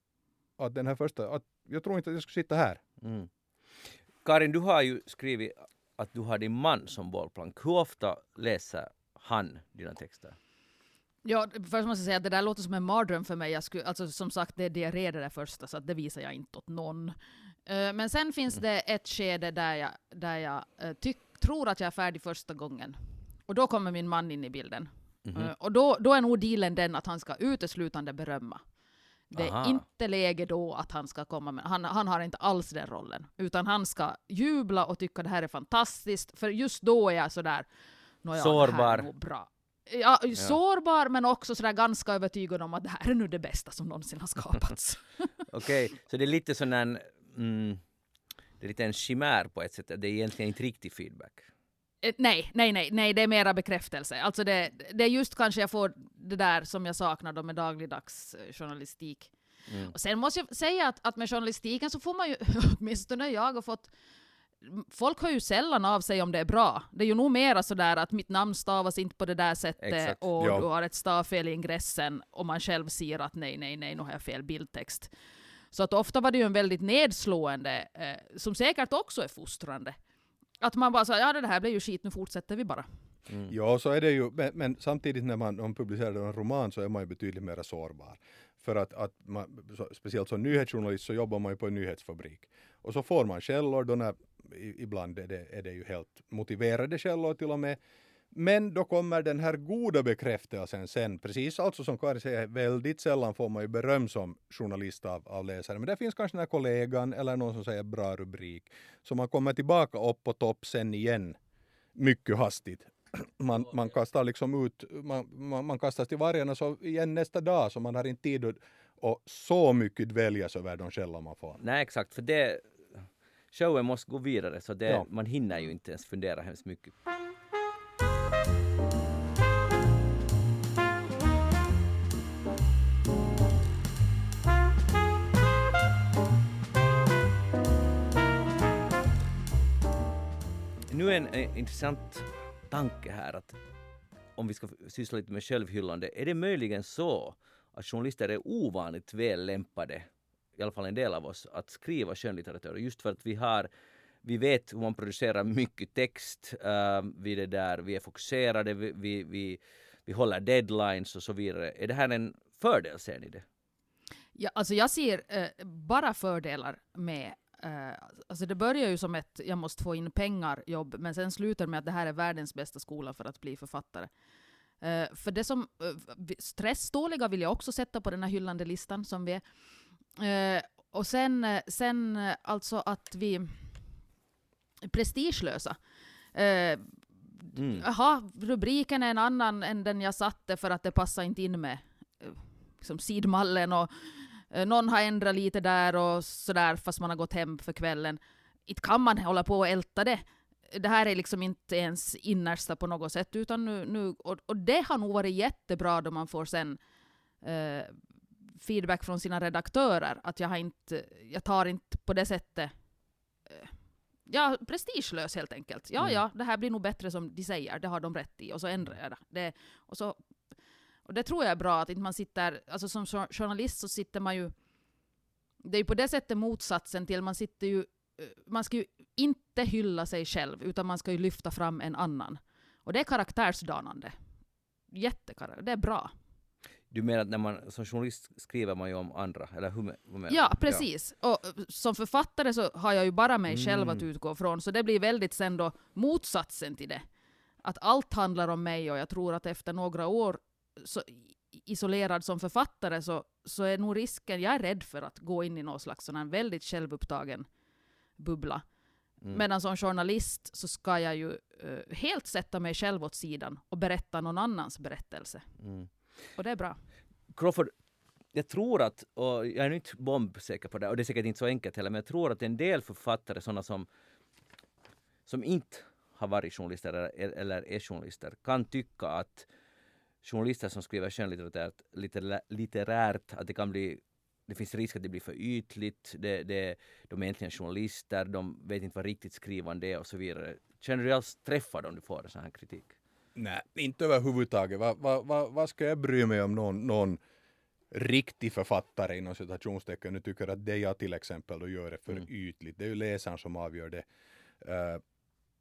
att den här första, att jag tror inte att jag skulle sitta här. Mm. Karin, du har ju skrivit att du har din man som bollplank. Hur ofta läser han dina texter? Ja, först måste jag säga att det där låter som en mardröm för mig. Jag skulle, alltså, som sagt, det är diarré det där första, så att det visar jag inte åt någon. Uh, men sen finns det ett skede där jag, där jag uh, tyck, tror att jag är färdig första gången. Och då kommer min man in i bilden. Mm -hmm. och då, då är nog dealen den att han ska uteslutande berömma. Det Aha. är inte läge då att han ska komma med, han, han har inte alls den rollen, utan han ska jubla och tycka det här är fantastiskt, för just då är jag sådär, Nåja, sårbar. Det här är bra. Ja, ja, sårbar men också sådär ganska övertygad om att det här är nu det bästa som någonsin har skapats. Okej, okay, så det är lite sån en, mm, det är lite en chimär på ett sätt, det är egentligen inte riktig feedback. Eh, nej, nej, nej, nej, det är mera bekräftelse. Alltså det, det är just kanske jag får det där som jag saknar då med dagligdags eh, journalistik. Mm. Och sen måste jag säga att, att med journalistiken så får man ju, åtminstone jag har fått Folk hör ju sällan av sig om det är bra. Det är ju nog mera sådär att mitt namn stavas inte på det där sättet Exakt. och ja. du har ett stavfel i ingressen och man själv ser att nej, nej, nej, nu har jag fel bildtext. Så att ofta var det ju en väldigt nedslående, eh, som säkert också är fostrande. Att man bara säger, ja det här blir ju skit, nu fortsätter vi bara. Mm. Ja, så är det ju, men, men samtidigt när man, man publicerar en roman så är man ju betydligt mer sårbar. För att, att man, så, speciellt som nyhetsjournalist så jobbar man ju på en nyhetsfabrik. Och så får man källor då när, ibland är det, är det ju helt motiverade källor till och med. Men då kommer den här goda bekräftelsen sen, precis alltså som Karin säger, väldigt sällan får man ju beröm som journalist av, av läsare. Men det finns kanske den här kollegan eller någon som säger bra rubrik. Så man kommer tillbaka upp på topp sen igen mycket hastigt. Man, man kastar liksom ut, man, man, man kastas till vargarna så igen nästa dag så man har inte tid att och så mycket dväljas över de källor man får. Nej exakt, för det showen måste gå vidare så det, ja. man hinner ju inte ens fundera hemskt mycket. En, en intressant tanke här att om vi ska syssla lite med självhyllande, är det möjligen så att journalister är ovanligt väl lämpade, i alla fall en del av oss, att skriva skönlitteratur just för att vi har vi vet hur man producerar mycket text, eh, uh, vi, det där, vi är fokuserade, vi, vi, vi, vi håller deadlines och så vidare. Är det här en fördel, ser ni det? Ja, alltså jag ser eh, bara fördelar med alltså det börjar ju som ett jag måste få in pengar jobb, men sen slutar med att det här är världens bästa skola för att bli författare. Uh, för det som uh, stressdåliga vill jag också sätta på den här hyllande listan som vi är. och sen, sen alltså att vi prestigelösa. Mm. Aha, rubriken är en annan än den jag satte för att det passar inte in med liksom sidmallen och Eh, någon har ändrat lite där och sådär fast man har gått hem för kvällen. Inte kan man hålla på och älta det. Det här är liksom inte ens innersta på något sätt. Utan nu, nu, och, och det har nog varit jättebra då man får sen eh, feedback från sina redaktörer. Att jag, har inte, jag tar inte på det sättet eh, ja, prestigelös helt enkelt. Ja, mm. ja, det här blir nog bättre som de säger, det har de rätt i, och så ändrar jag det. det och så och det tror jag är bra, att inte man sitter, alltså som journalist så sitter man ju, det är ju på det sättet motsatsen till, man sitter ju, eh, man ska ju inte hylla sig själv, utan man ska ju lyfta fram en annan. Och det är karaktärsdanande. Jättekar det är bra. Du menar att när man som journalist skriver man ju om andra, eller hur, hur menar Ja, precis. Ja. Och eh, som författare så har jag ju bara mig mm. själv att utgå från, så det blir väldigt sen då motsatsen till det. Att allt handlar om mig och jag tror att efter några år så isolerad som författare så, så är nog risken, jag är rädd för att gå in i någon slags sån väldigt självupptagen bubbla. Mm. Medan som journalist så ska jag ju uh, helt sätta mig själv åt sidan och berätta någon annans berättelse. Mm. Och det är bra. Crawford, jag tror att, och jag är inte bombsäker på det, och det är säkert inte så enkelt heller, men jag tror att en del författare, sådana som, som inte har varit journalister eller, eller är journalister, kan tycka att journalister som skriver skönlitterärt, litterärt, att det kan bli det finns risk att det blir för ytligt, det, det, de är egentligen journalister, de vet inte vad riktigt skrivande är och så vidare. Känner du dig alls träffad om du får sån här kritik? Nej, inte överhuvudtaget. Vad va, va, va ska jag bry mig om någon, någon riktig författare inom citationstecken nu tycker att det jag till exempel då gör är för mm. ytligt. Det är ju läsaren som avgör det. Uh,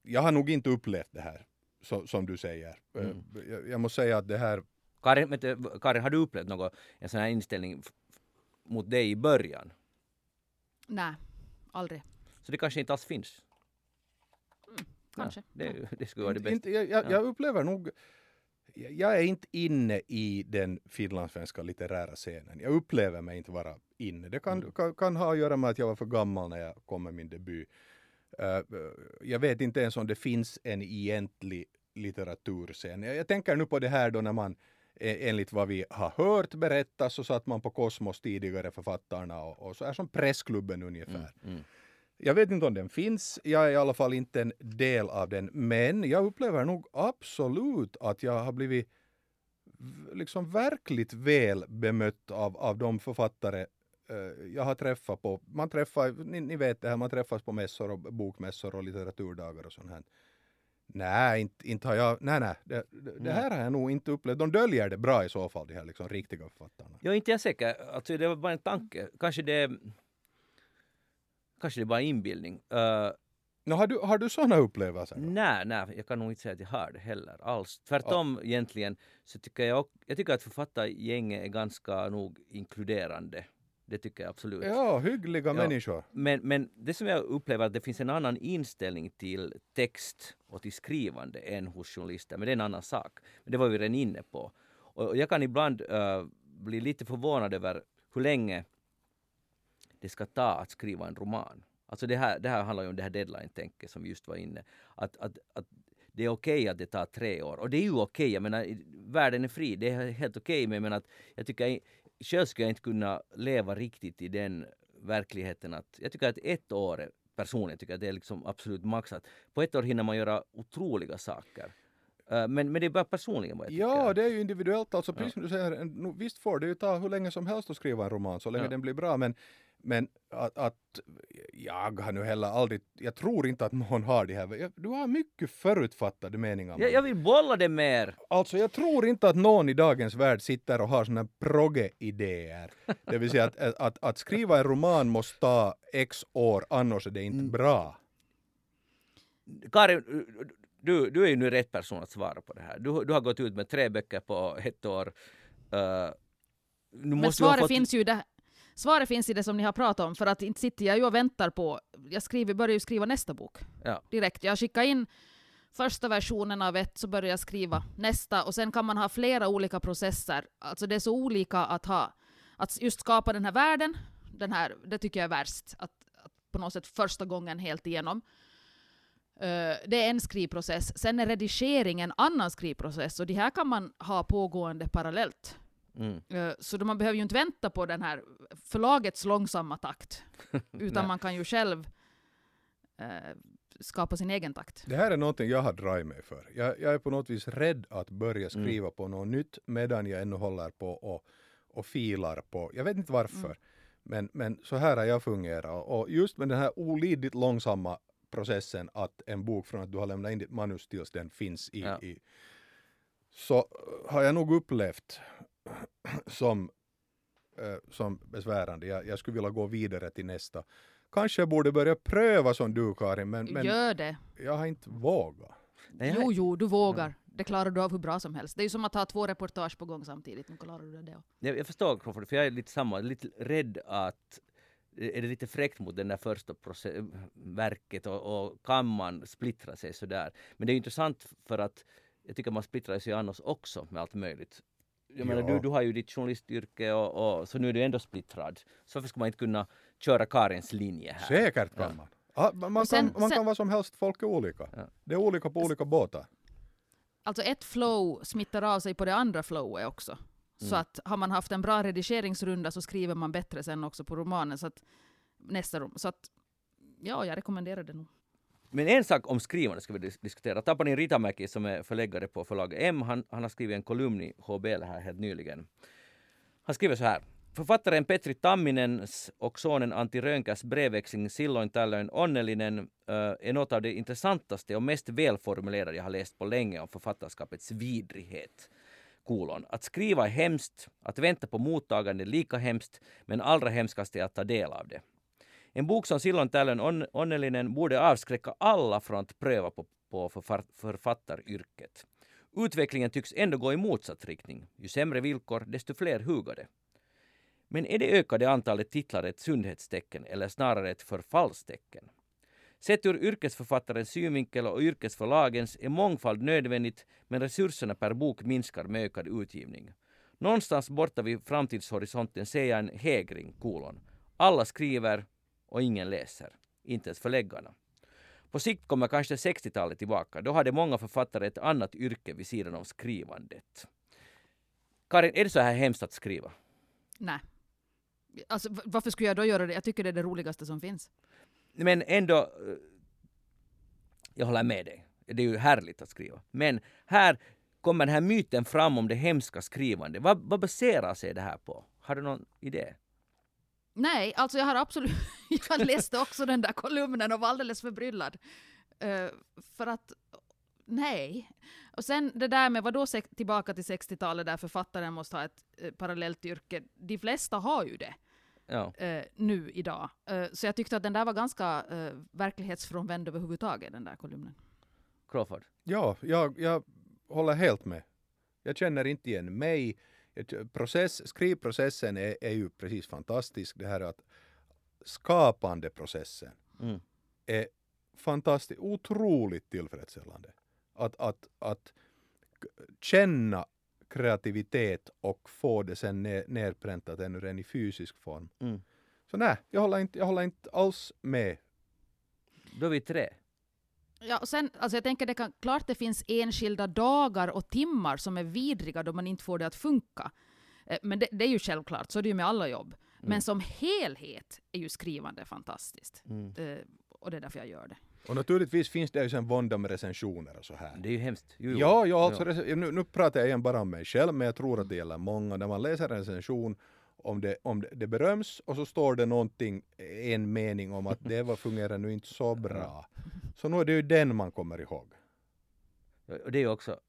jag har nog inte upplevt det här så, som du säger. Eh, mm. Jag, jag, måste säga att det här... Karin, men, Karin har du upplevt något, en sån här inställning mot dig i början? Nej, aldrig. Så det kanske inte alls finns? Mm, kanske. Ja, det, det skulle vara det bästa. Jag, jag, jag upplever nog jag är inte inne i den finlandssvenska litterära scenen. Jag upplever mig inte vara inne. Det kan, mm. kan, kan, ha att göra med att jag var för gammal när jag kom med min debut. Uh, jag vet inte ens om det finns en egentlig litteraturscen. Jag, jag tänker nu på det här då när man enligt vad vi har hört berättas så satt man på Kosmos tidigare författarna och, och så är som Pressklubben ungefär. Mm, mm. Jag vet inte om den finns, jag är i alla fall inte en del av den, men jag upplever nog absolut att jag har blivit liksom verkligt väl bemött av, av de författare jag har träffat på, man träffar, ni, ni, vet det här, man träffas på mässor och bokmässor och litteraturdagar och sånt här. Nej, inte, inte har jag, nej nej, det, det, här har jag nog inte upplevt. De döljer det bra i så fall, de här liksom riktiga författarna. Jag är inte jag säker, alltså det var bara en tanke. Kanske det, kanske det är bara inbildning. Uh, No, har, du, har du sådana upplevelser? Nej, nej, jag kan nog inte säga att jag har det heller alls. Tvärtom ja. egentligen så tycker jag, jag tycker att författargänget är ganska nog inkluderande. Det tycker jag absolut. Ja, hyggliga ja. människor. Men, men det som jag upplever att det finns en annan inställning till text och till skrivande än hos journalister, men det är en annan sak. Men det var vi redan inne på. Och jag kan ibland uh, bli lite förvånad över hur länge det ska ta att skriva en roman. Alltså det här, det här handlar ju om det här deadline-tänket som vi just var inne. Att, att, att det är okej okay att det tar tre år. Och det är ju okej, okay. jag menar världen är fri, det är helt okej okay, men att jag tycker själv skulle jag inte kunna leva riktigt i den verkligheten att jag tycker att ett år personligen tycker att det är liksom absolut maxat. På ett år hinner man göra otroliga saker. Uh, men, men det är bara personligen vad jag tycker. Ja, det är ju individuellt. Alltså, precis som du säger, visst får det ju ta hur länge som helst att skriva en roman, så länge ja. den blir bra. Men, Men att, att jag har nu heller aldrig, jag tror inte att någon har det här. Du har mycket förutfattade meningar. Jag, jag vill bolla det mer. Alltså jag tror inte att någon i dagens värld sitter och har såna progge-idéer. Det vill säga att, att, att, att, skriva en roman måste ta x år, annars är det inte mm. bra. Karin, du, du är ju nu rätt person att svara på det här. Du, du har gått ut med tre böcker på ett år. Uh, Men svaret fått... finns ju där. Svaret finns i det som ni har pratat om, för att inte sitter jag ju och väntar på... Jag skriver, börjar ju skriva nästa bok ja. direkt. Jag skickar in första versionen av ett, så börjar jag skriva nästa, och sen kan man ha flera olika processer. Alltså det är så olika att ha... Att just skapa den här världen, den här, det tycker jag är värst. Att, att på något sätt första gången helt igenom. Uh, det är en skrivprocess. Sen är redigering en annan skrivprocess, och det här kan man ha pågående parallellt. Mm. Uh, så man behöver ju inte vänta på den här förlagets långsamma takt, utan man kan ju själv uh, skapa sin egen takt. Det här är någonting jag har dragit mig för. Jag, jag, är på något vis rädd att börja mm. skriva mm. på något nytt medan jag ännu håller på och, och filar på, jag vet inte varför, mm. men, men så här har jag fungerat. Och just med den här olidligt långsamma processen att en bok från att du har lämnat in ditt manus tills den finns i, ja. i så har jag nog upplevt som, äh, som besvärande. Jag, jag, skulle vilja gå vidare till nästa. Kanske jag borde börja pröva som du Karin, men, men Gör det. jag har inte vågat. Nej, jo, jo, du vågar. Ja. Det klarar du av hur bra som helst. Det är ju som att ha två reportage på gång samtidigt. Nu klarar du det. Jag, jag förstår Crawford, för jag är lite samma, lite rädd att är det lite fräckt mot den där första verket och, och, kan man splittra sig sådär. Men det är intressant för att jag tycker man splittrar sig annars också med allt möjligt. Jag menar, du, du har ju ditt journalistyrke och, och, så nu är du ändå splittrad. Så varför ska man inte kunna köra Karins linje här? Säkert kan ja. man. Ah, man, sen, kan, man sen, kan vara som helst, folk är olika. Ja. Det är olika på olika båtar. Alltså ett flow smittar av sig på det andra flowet också. Mm. Så att har man haft en bra redigeringsrunda så skriver man bättre sen också på romanen. Så att, nästa rom, så att ja, jag rekommenderar det nog. Men en sak om skrivande ska vi diskutera. Tapani Ritamäki som är förläggare på förlaget M, han, han har skrivit en kolumn i HBL här helt nyligen. Han skriver så här. Författaren Petri Tamminens och sonen Antti Rönkäs brevväxling Silloin tällöin onnellinen eh, är något av det intressantaste och mest välformulerade jag har läst på länge om författarskapets vidrighet. Kolon. Att skriva är hemskt, att vänta på mottagande är lika hemskt, men allra hemskast är att ta del av det. En bok som Silloin tällöin on, onnellinen borde avskräcka alla från att pröva på, på författaryrket. Utvecklingen tycks ändå gå i motsatt riktning. Ju sämre villkor, desto fler hugade. Men är det ökade antalet titlar ett sundhetstecken eller snarare ett förfallstecken? Sett ur yrkesförfattarens synvinkel och yrkesförlagens är mångfald nödvändigt men resurserna per bok minskar med ökad utgivning. Någonstans borta vid framtidshorisonten ser jag en hägring, kolon. Alla skriver och ingen läser. Inte ens förläggarna. På sikt kommer kanske 60-talet tillbaka. Då hade många författare ett annat yrke vid sidan av skrivandet. Karin, är det så här hemskt att skriva? Nej. Alltså, varför skulle jag då göra det? Jag tycker det är det roligaste som finns. Men ändå, eh, jag håller med dig. Det är ju härligt att skriva. Men här kommer den här myten fram om det hemska skrivandet. Vad, vad baserar sig det här på? Har du någon idé? Nej, alltså jag har absolut... Jag läste också den där kolumnen och var alldeles förbryllad. Uh, för att... Nej. Och sen det där med, vadå tillbaka till 60-talet där författaren måste ha ett uh, parallellt yrke. De flesta har ju det. Ja. Uh, nu idag. så jag tyckte att den där var ganska uh, verklighetsfrånvänd överhuvudtaget, den där kolumnen. Crawford? Ja, jag, jag håller helt med. Jag känner inte igen mig process, skrivprocessen är, är ju precis fantastisk. Det här att skapande processen mm. är fantastiskt, otroligt tillfredsställande. Att, att, att känna kreativitet och få det sen ner, nerpräntat ännu redan i fysisk form. Mm. Så nej, jag håller, inte, jag håller inte alls med. Då är vi tre. Ja, och sen, alltså jag tänker det kan, klart det finns enskilda dagar och timmar som är vidriga då man inte får det att funka. Eh, men det, det är ju självklart, så är det ju med alla jobb. Mm. Men som helhet är ju skrivande fantastiskt. Mm. Eh, och det är därför jag gör det. Och naturligtvis finns det ju sen vånda med recensioner och så här. Det är ju hemskt. Jo, ja, ja, alltså, ja. nu, nu pratar jag igen bara om mig själv, men jag tror att det gäller många. När man läser en recension om det, om det, det beröms och så står det någonting, en mening om att det var fungerar nu inte så bra. Så nu är det ju den man kommer ihåg. Och det är ju också,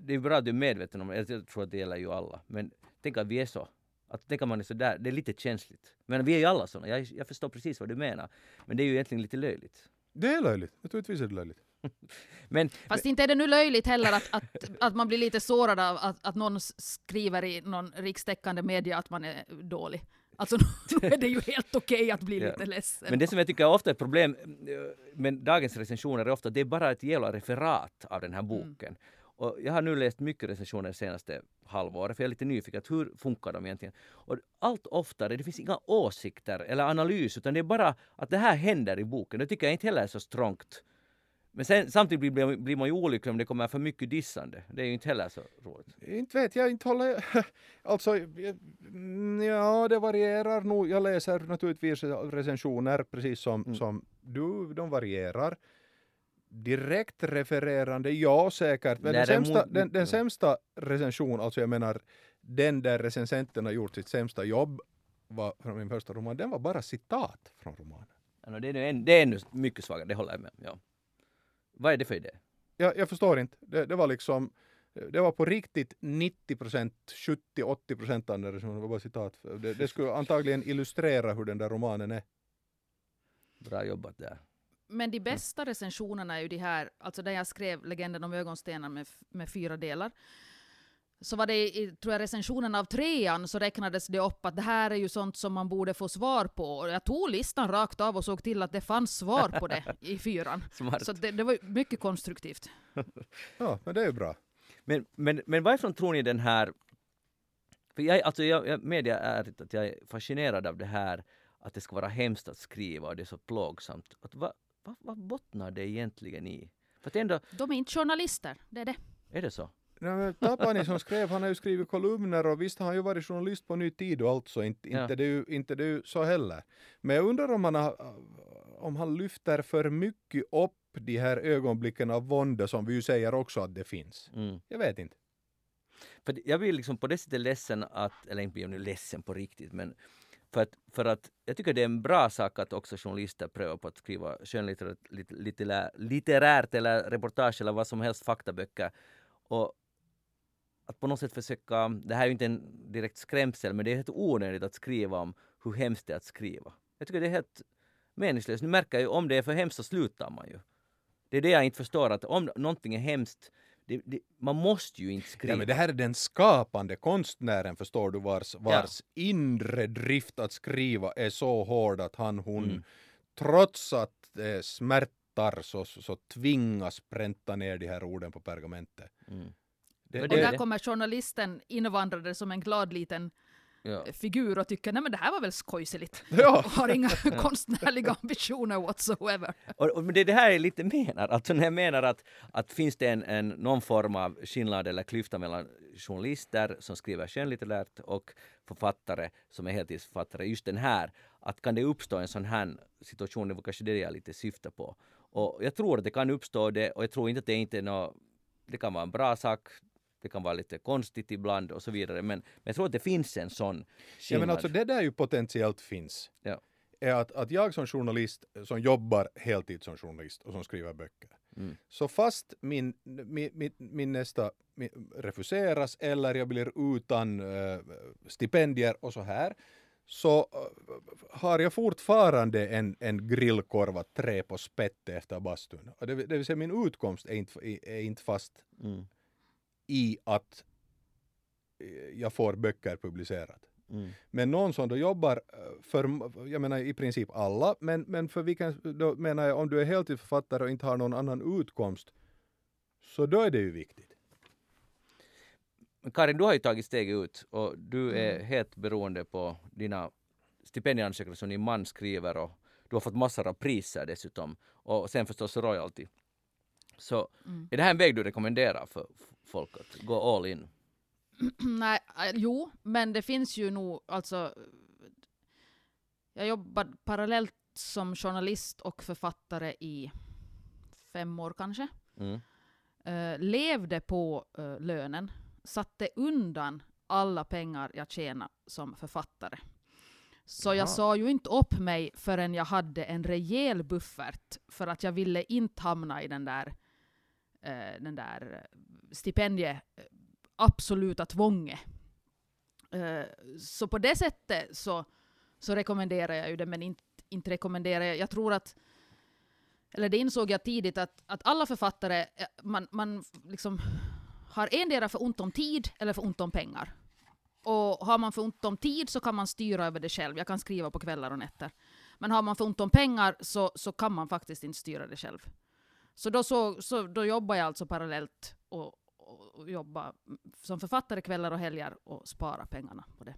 det är bra att du är medveten om det, jag tror att det gäller ju alla, men tänk att vi är så. Att tänk att man är så där, det är lite känsligt. Men vi är ju alla såna, jag, jag förstår precis vad du menar. Men det är ju egentligen lite löjligt. Det är löjligt, naturligtvis är det löjligt. men, Fast inte är det nu löjligt heller att, att, att man blir lite sårad av att, att någon skriver i någon rikstäckande media att man är dålig. Alltså nu är det ju helt okej okay att bli ja. lite ledsen. Men det som jag tycker ofta är ett problem med dagens recensioner är ofta att det är bara ett jävla referat av den här mm. boken. Mm. Och jag har nu läst mycket recensioner senaste halvåret för jag är lite nyfiken. Hur funkar de egentligen? Och allt oftare, det finns inga åsikter eller analys utan det är bara att det här händer i boken. Det tycker jag inte heller är så strångt. Men sen, samtidigt blir, blir man ju olycklig om det kommer för mycket dissande. Det är ju inte heller så roligt. Inte vet jag, inte håller Alltså, ja det varierar nog. Jag läser naturligtvis recensioner precis som, mm. som du, de varierar. Direkt refererande, ja säkert. Men den, sämsta, den, den sämsta recension, alltså jag menar den där recensenten har gjort sitt sämsta jobb var från min första roman, den var bara citat från romanen. Ja, det, är en, det är ännu mycket svagare, det håller jag med om. Ja. Vad är det för idé? Jag, jag förstår inte. Det, det, var liksom det var på riktigt 90 procent, 70-80 procent den recensionen var bara citat. Det, det skulle antagligen illustrera hur den där romanen är. Bra jobbat där. Men de bästa recensionerna är ju de här, alltså där jag skrev Legenden om ögonstenar med, med fyra delar. Så var det i tror jag, recensionen av trean så räknades det upp att det här är ju sånt som man borde få svar på. Och jag tog listan rakt av och såg till att det fanns svar på det i fyran. Smart. Så det, det var mycket konstruktivt. ja, men det är ju bra. Men, men, men varifrån tror ni den här... För jag, alltså jag, jag medger ärligt att jag är fascinerad av det här att det ska vara hemskt att skriva och det är så plågsamt. Att va, vad, vad bottnar det egentligen i? För att ändå... De är inte journalister, det är det. Är det så? Tapani som skrev, han har ju skrivit kolumner och visst har han ju varit journalist på Ny Tid och allt så inte, ja. inte, ju, inte ju så heller. Men jag undrar om han, har, om han lyfter för mycket upp de här ögonblicken av vånda som vi ju säger också att det finns. Mm. Jag vet inte. För jag blir liksom på det sättet ledsen att, eller inte blir jag nu ledsen på riktigt, men för att, för att jag tycker det är en bra sak att också journalister prövar på att skriva skönlitterärt litterärt eller reportage eller vad som helst, faktaböcker. Och att på något sätt försöka, det här är ju inte en direkt skrämsel, men det är helt onödigt att skriva om hur hemskt det är att skriva. Jag tycker det är helt meningslöst. Nu märker jag ju om det är för hemskt så slutar man ju. Det är det jag inte förstår, att om någonting är hemskt det, det, man måste ju inte skriva. Ja, men det här är den skapande konstnären förstår du vars, vars ja. inre drift att skriva är så hård att han hon mm. trots att det smärtar så, så, så tvingas pränta ner de här orden på pergamentet. Mm. Det, och där kommer journalisten invandrade som en glad liten ja. figur och tycker nej men det här var väl skojseligt. Ja. Och har inga konstnärliga ambitioner whatsoever. Och, och det, det här är lite menar, alltså när jag menar att, att finns det en, en, någon form av skillnad eller klyfta mellan journalister som skriver skönlitterärt och författare som är heltidsförfattare, just den här, att kan det uppstå en sån här situation, det var kanske det jag lite syftar på. Och jag tror att det kan uppstå det och jag tror inte att det inte är något det kan vara en bra sak, det kan vara lite konstigt ibland och så vidare. Men, men jag tror att det finns en sån skillnad. Ja men alltså det där ju potentiellt finns. Ja. Är att, att jag som journalist som jobbar heltid som journalist och som skriver böcker. Mm. Så fast min, min, min, min nästa min, refuseras eller jag blir utan uh, stipendier och så här så uh, har jag fortfarande en, en grillkorv att trä på spett efter bastun. Det, det vill säga min utkomst är inte, är inte fast. Mm i att eh, jag får böcker publicerat. Mm. Men någon som då jobbar eh, för, jag menar i princip alla, men, men för vilken, då menar jag om du är heltidsförfattare och inte har någon annan utkomst, så då är det ju viktigt. Karin, du har ju tagit steget ut och du är mm. helt beroende på dina stipendieansökningar som din man skriver och du har fått massor av priser dessutom och sen förstås royalty. Så mm. är det här en väg du rekommenderar för folk att gå all in? Nej, äh, jo, men det finns ju nog alltså. Jag jobbade parallellt som journalist och författare i fem år kanske. Mm. Uh, levde på uh, lönen, satte undan alla pengar jag tjänade som författare. Så jag sa ju inte upp mig förrän jag hade en rejäl buffert för att jag ville inte hamna i den där, eh, den där eh, stipendie eh, absoluta tvånget. Eh, så på det sättet så, så rekommenderar jag ju det, men inte, inte rekommenderar jag. Jag tror att, eller det insåg jag tidigt, att, att alla författare, eh, man, man liksom har endera för ont om tid eller för ont om pengar. Och har man för ont om tid så kan man styra över det själv. Jag kan skriva på kvällar och nätter. Men har man för ont om pengar så, så kan man faktiskt inte styra det själv. Så då, så, så då jobbar jag alltså parallellt och, och jobba som författare kvällar och helger och spara pengarna på det.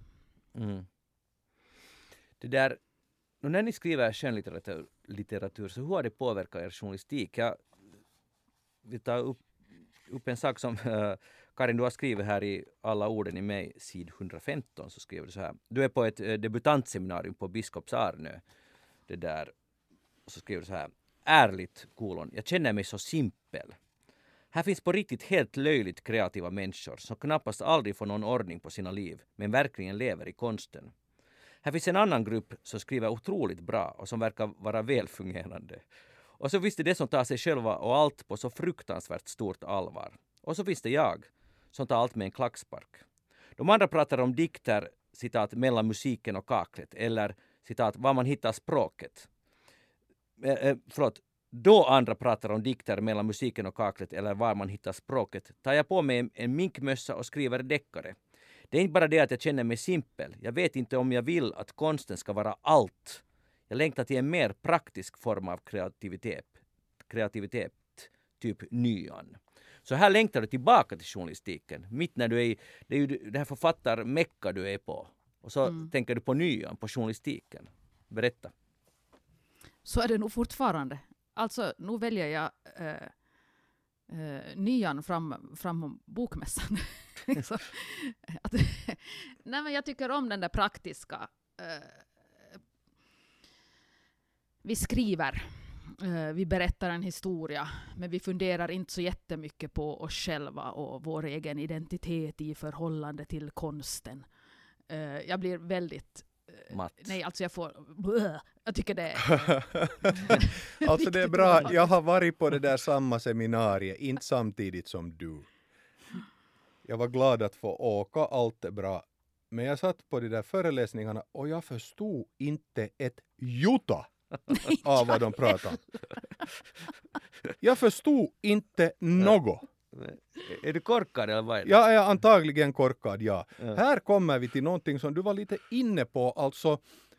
Mm. Det där, när ni skriver skönlitteratur litteratur, så hur har det påverkat er journalistik? Jag vill ta upp, upp en sak som äh, Karin, du har skrivit här i Alla orden i mig, sid 115, så skriver du så här. Du är på ett äh, debutantseminarium på Biskops Arnö. Det där, och så skriver du så här. Ärligt, kolon, jag känner mig så simpel. Här finns på riktigt helt löjligt kreativa människor som knappast aldrig får någon ordning på sina liv, men verkligen lever i konsten. Här finns en annan grupp som skriver otroligt bra och som verkar vara välfungerande. Och så finns det de som tar sig själva och allt på så fruktansvärt stort allvar. Och så finns det jag, som tar allt med en klackspark. De andra pratar om dikter, citat, mellan musiken och kaklet, eller citat, var man hittar språket. Eh, eh, förlåt, då andra pratar om dikter mellan musiken och kaklet eller var man hittar språket tar jag på mig en minkmössa och skriver deckare. Det är inte bara det att jag känner mig simpel. Jag vet inte om jag vill att konsten ska vara allt. Jag längtar till en mer praktisk form av kreativitet. Kreativitet, typ nyan. Så här längtar du tillbaka till journalistiken. Mitt när du är i, det är ju det här författarmecka du är på. Och så mm. tänker du på nyan, på journalistiken. Berätta. Så är det nog fortfarande. Alltså, nu väljer jag eh, eh, äh, äh, nyan fram, fram bokmässan. Liksom. att, nej, men jag tycker om den där praktiska. Äh, vi skriver, vi berättar en historia, men vi funderar inte så jättemycket på oss själva och vår egen identitet i förhållande till konsten. Jag blir väldigt Matt. Nej, alltså jag får... Blö. Jag tycker det är... alltså det är bra. Jag har varit på det där samma seminariet, inte samtidigt som du. Jag var glad att få åka, allt är bra. Men jag satt på de där föreläsningarna och jag förstod inte ett jota av vad de pratade om. Jag förstod inte något. Är du korkad eller vad är det? Jag är antagligen korkad, ja. ja. Här kommer vi till någonting som du var lite inne på. Alltså,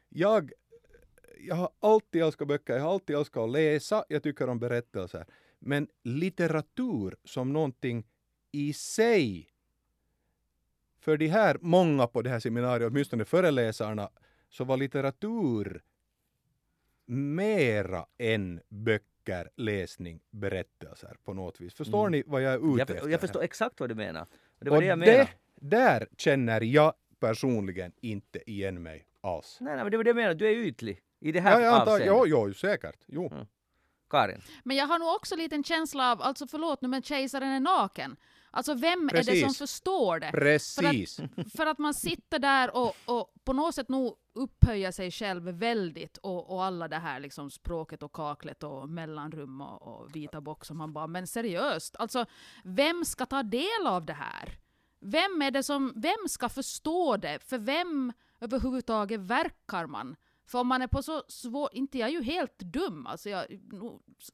jag, jag har alltid älskat böcker, jag har alltid älskat att läsa, jag tycker om berättelser. Men litteratur som någonting i sig, för de här många på det här seminariet, åtminstone föreläsarna, så var litteratur mera än böcker böcker, läsning, berättelser på något vis. Förstår mm. ni vad jag är ute jag, efter? Jag förstår exakt vad du menar. Det var och det jag menade. där känner jag personligen inte igen mig alls. Nej, nej, men det var det jag menade. Du är ytlig i det här ja, jag antar, jo, jo, säkert. Jo. Mm. Karin? Men jag har nog också lite en känsla av, alltså förlåt nu men kejsaren är naken. Alltså vem Precis. är det som förstår det? Precis. För att, för att man sitter där och, och på något sätt nog upphöjer sig själv väldigt och, och alla det här liksom språket och kaklet och mellanrum och, och vita box. Och man bara, men seriöst, alltså vem ska ta del av det här? Vem är det som, vem ska förstå det? För vem överhuvudtaget verkar man? För om man är på så svår, inte jag är ju helt dum, alltså jag,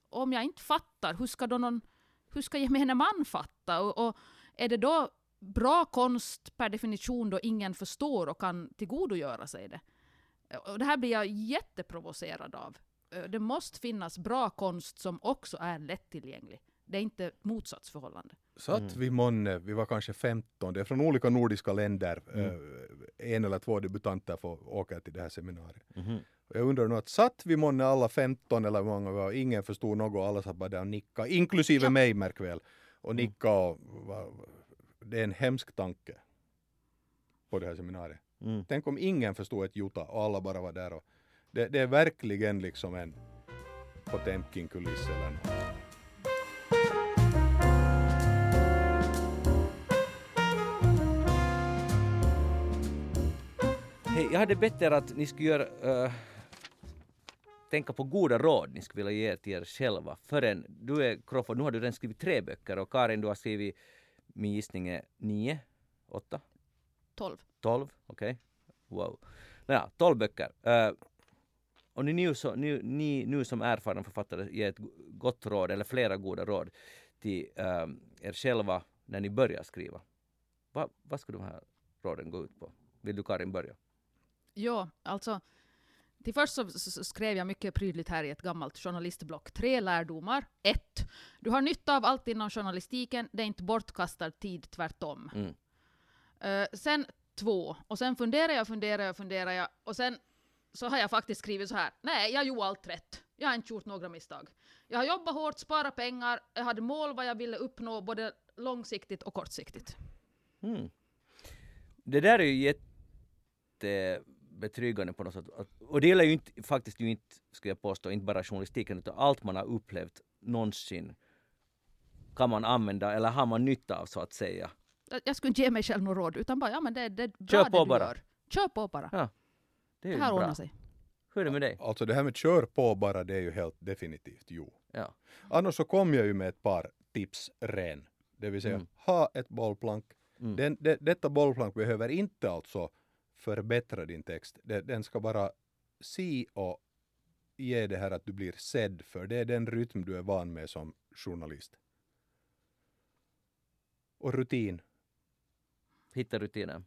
om jag inte fattar, hur ska då någon hur ska gemene man fatta? Och, och, är det då bra konst per definition då ingen förstår och kan tillgodogöra sig det? Och det här blir jag jätteprovocerad av. Det måste finnas bra konst som också är lättillgänglig. Det är inte motsatsförhållande. Satt mm. vi månne, vi var kanske 15, det är från olika nordiska länder, mm. eh, en eller två debutanter får åka till det här seminariet. Mm. Jag undrar nu att satt vi månne alla 15 eller många var, ingen förstod något, alla satt bara där och nickade, inklusive ja. mig märk väl. Och mm. nicka och det är en hemsk tanke på det här seminariet. Mm. Tänk om ingen förstod ett jota och alla bara var där och det, det är verkligen liksom en Potemkin-kuliss eller något. Hej, jag hade bett er att ni skulle göra, uh, tänka på goda råd ni skulle vilja ge till er själva. Förrän, du är Crawford, nu har du redan skrivit tre böcker och Karin du har skrivit, min gissning är nio, åtta? Tolv. Tolv, okej. Okay. Wow. Naja, tolv böcker. Uh, och ni nu, så, ni, ni nu som erfarna författare ger ett gott råd, eller flera goda råd, till uh, er själva när ni börjar skriva. Va, vad skulle de här råden gå ut på? Vill du Karin börja? Ja, alltså till först så, så, skrev jag mycket prydligt här i ett gammalt journalistblock. Tre lärdomar. Ett, du har nytta av allt inom journalistiken, det är inte bortkastad tid, tvärtom. Mm. Uh, sen två, och sen funderar jag, funderar jag, funderar jag, och sen så har jag faktiskt skrivit så här. Nej, jag gjorde allt rätt. Jag har inte gjort några misstag. Jag har jobbat hårt, sparat pengar, jag hade mål vad jag ville uppnå både långsiktigt och kortsiktigt. Mm. Det där är ju jättebetryggande på något sätt. Och det gäller ju inte, faktiskt ju inte, skulle jag påstå, inte bara journalistiken utan allt man har upplevt någonsin kan man använda eller har man nytta av så att säga. Jag skulle inte ge mig själv något råd utan bara, ja men det, det är bra Kör på det du bara. gör. Kör på bara. Ja, det, är det här ordnar sig. Hur är det med dig? Alltså det här med kör på bara, det är ju helt definitivt jo. Ja. Annars så kom jag ju med ett par tips ren. Det vill säga, mm. ha ett bollplank. Mm. Den, det, detta bollplank behöver inte alltså förbättra din text. Den ska bara se och ge det här att du blir sedd för. Det är den rytm du är van med som journalist. Och rutin. Hitta rutinen.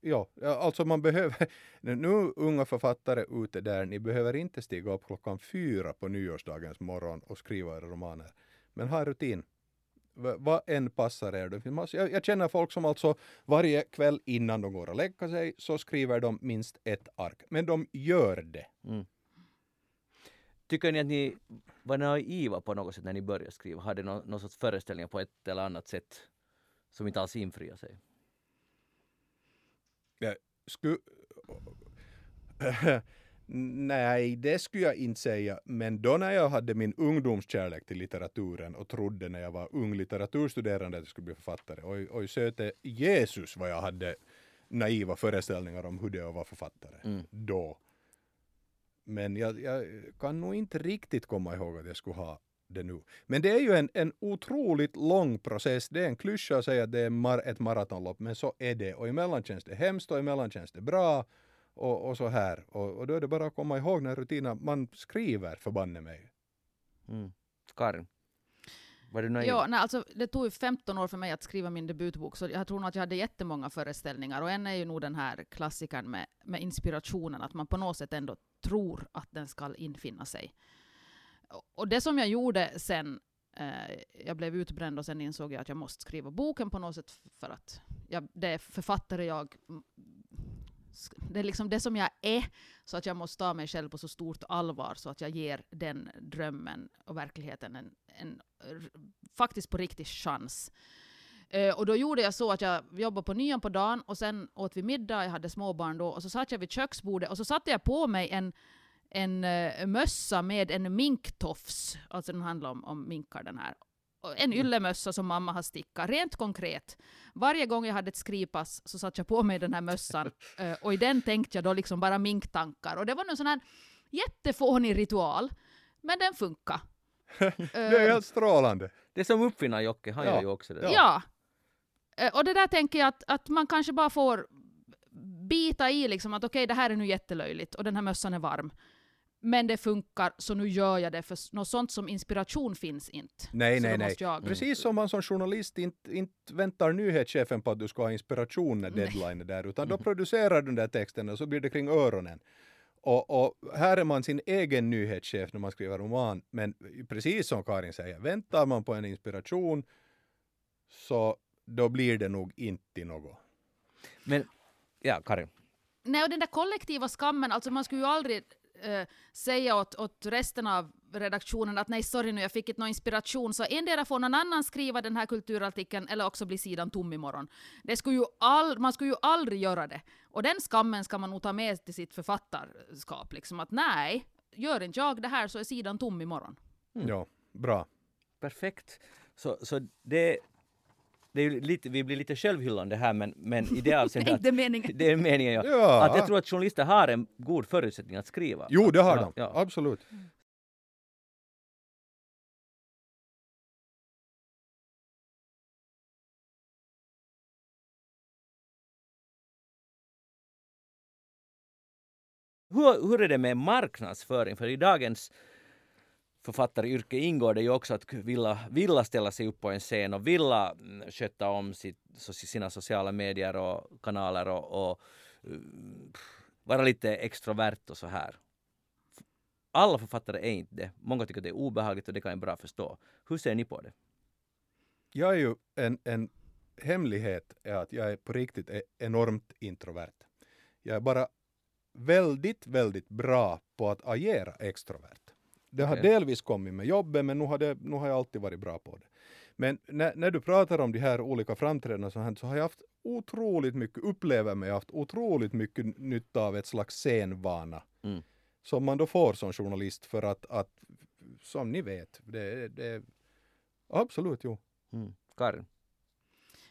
Ja, alltså man behöver, nu unga författare ute där, ni behöver inte stiga upp klockan fyra på nyårsdagens morgon och skriva era romaner. Men ha rutin. Vad än passar er. Jag, jag känner folk som alltså varje kväll innan de går och lägga sig så skriver de minst ett ark. Men de gör det. Mm. Tycker ni att ni var naiva på något sätt när ni började skriva? Hade ni någon, någon sorts föreställningar på ett eller annat sätt som inte alls infriade sig? Sku... Nej, det skulle jag inte säga. Men då när jag hade min ungdomskärlek till litteraturen och trodde när jag var ung litteraturstuderande att jag skulle bli författare. Oj, oj söte Jesus vad jag hade naiva föreställningar om hur det är att vara författare. Mm. Då. Men jag, jag, kan nog inte riktigt komma ihåg att jag skulle ha det nu. Men det är ju en, en otroligt lång process. Det är en klyscha att säga att det är mar ett maratonlopp, men så är det. Och emellan känns det hemskt och emellan känns det bra. Och, och så här. Och, och då är det bara att komma ihåg den rutinen. Man skriver förbanne mig. Mm. Karin? Var du nöjd? Ja, nej, alltså, det tog 15 år för mig att skriva min debutbok, så jag tror nog att jag hade jättemånga föreställningar. Och en är ju nog den här klassikern med, med inspirationen, att man på något sätt ändå tror att den ska infinna sig och det som jag gjorde sen, eh, jag blev utbränd och sen insåg jag att jag måste skriva boken på något sätt för att jag, det är författare jag det är liksom det som jag är, så att jag måste ta mig själv på så stort allvar så att jag ger den drömmen och verkligheten en, en faktiskt på riktigt chans. Eh, och då gjorde jag så att jag jobbade på nian på dagen och sen åt vi middag, jag hade småbarn då, och så satt jag vid köksbordet och så satte jag på mig en en uh, mössa med en minktofs, alltså den handlar om, om minkar den här. En mm. yllemössa som mamma har stickat, rent konkret. Varje gång jag hade ett skrivpass så satte jag på mig den här mössan uh, och i den tänkte jag då liksom bara minktankar. Och det var en sån här jättefånig ritual, men den funkar. det är helt strålande. Det är som uppfinnar-Jocke, han ja. gör ju också det. Ja. ja. Och det där tänker jag att, att man kanske bara får bita i liksom att okej, okay, det här är nu jättelöjligt och den här mössan är varm men det funkar så nu gör jag det för något sånt som inspiration finns inte. Nej, så nej, nej. Jag... Precis som man som journalist inte, inte väntar nyhetschefen på att du ska ha inspiration när deadline är där utan då mm. producerar du den där texten och så blir det kring öronen. Och, och, här är man sin egen nyhetschef när man skriver roman men precis som Karin säger, väntar man på en inspiration så då blir det nog inte något. Men, ja Karin. Nej, och den där kollektiva skammen, alltså man skulle ju aldrig uh, säga åt, åt resten av redaktionen att nej sorry nu jag fick inte någon inspiration så endera får någon annan skriva den här kulturartikeln eller också blir sidan tom imorgon. Det skulle ju all, man skulle ju aldrig göra det. Och den skammen ska man nog ta med till sitt författarskap. Liksom att nej, gör inte jag det här så är sidan tom imorgon. Mm. Ja, bra. Perfekt. Så, så det det är lite, vi blir lite självhyllande här men, men i det avseendet... inte meningen. Det är meningen ja. Ja. Att jag tror att journalister har en god förutsättning att skriva. Jo, det har ja, de. Ja. Absolut. Hur, hur är det med marknadsföring? För i dagens författaryrke ingår det ju också att vilja, vilja ställa sig upp på en scen och vilja mm, sköta om sitt, sina sociala medier och kanaler och, och mm, vara lite extrovert och så här. Alla författare är inte det. Många tycker att det är obehagligt och det kan jag bra förstå. Hur ser ni på det? Jag är ju en, en hemlighet är att jag är på riktigt är enormt introvert. Jag är bara väldigt, väldigt bra på att agera extrovert. Det har Okej. delvis kommit med jobbet, men nu har, det, nu har jag alltid varit bra på det. Men när, när du pratar om de här olika framträdandena så, här, så har jag haft otroligt mycket, upplever mig, haft otroligt mycket nytta av ett slags scenvana. Mm. Som man då får som journalist för att, att som ni vet, det, det absolut jo. Mm. Karin?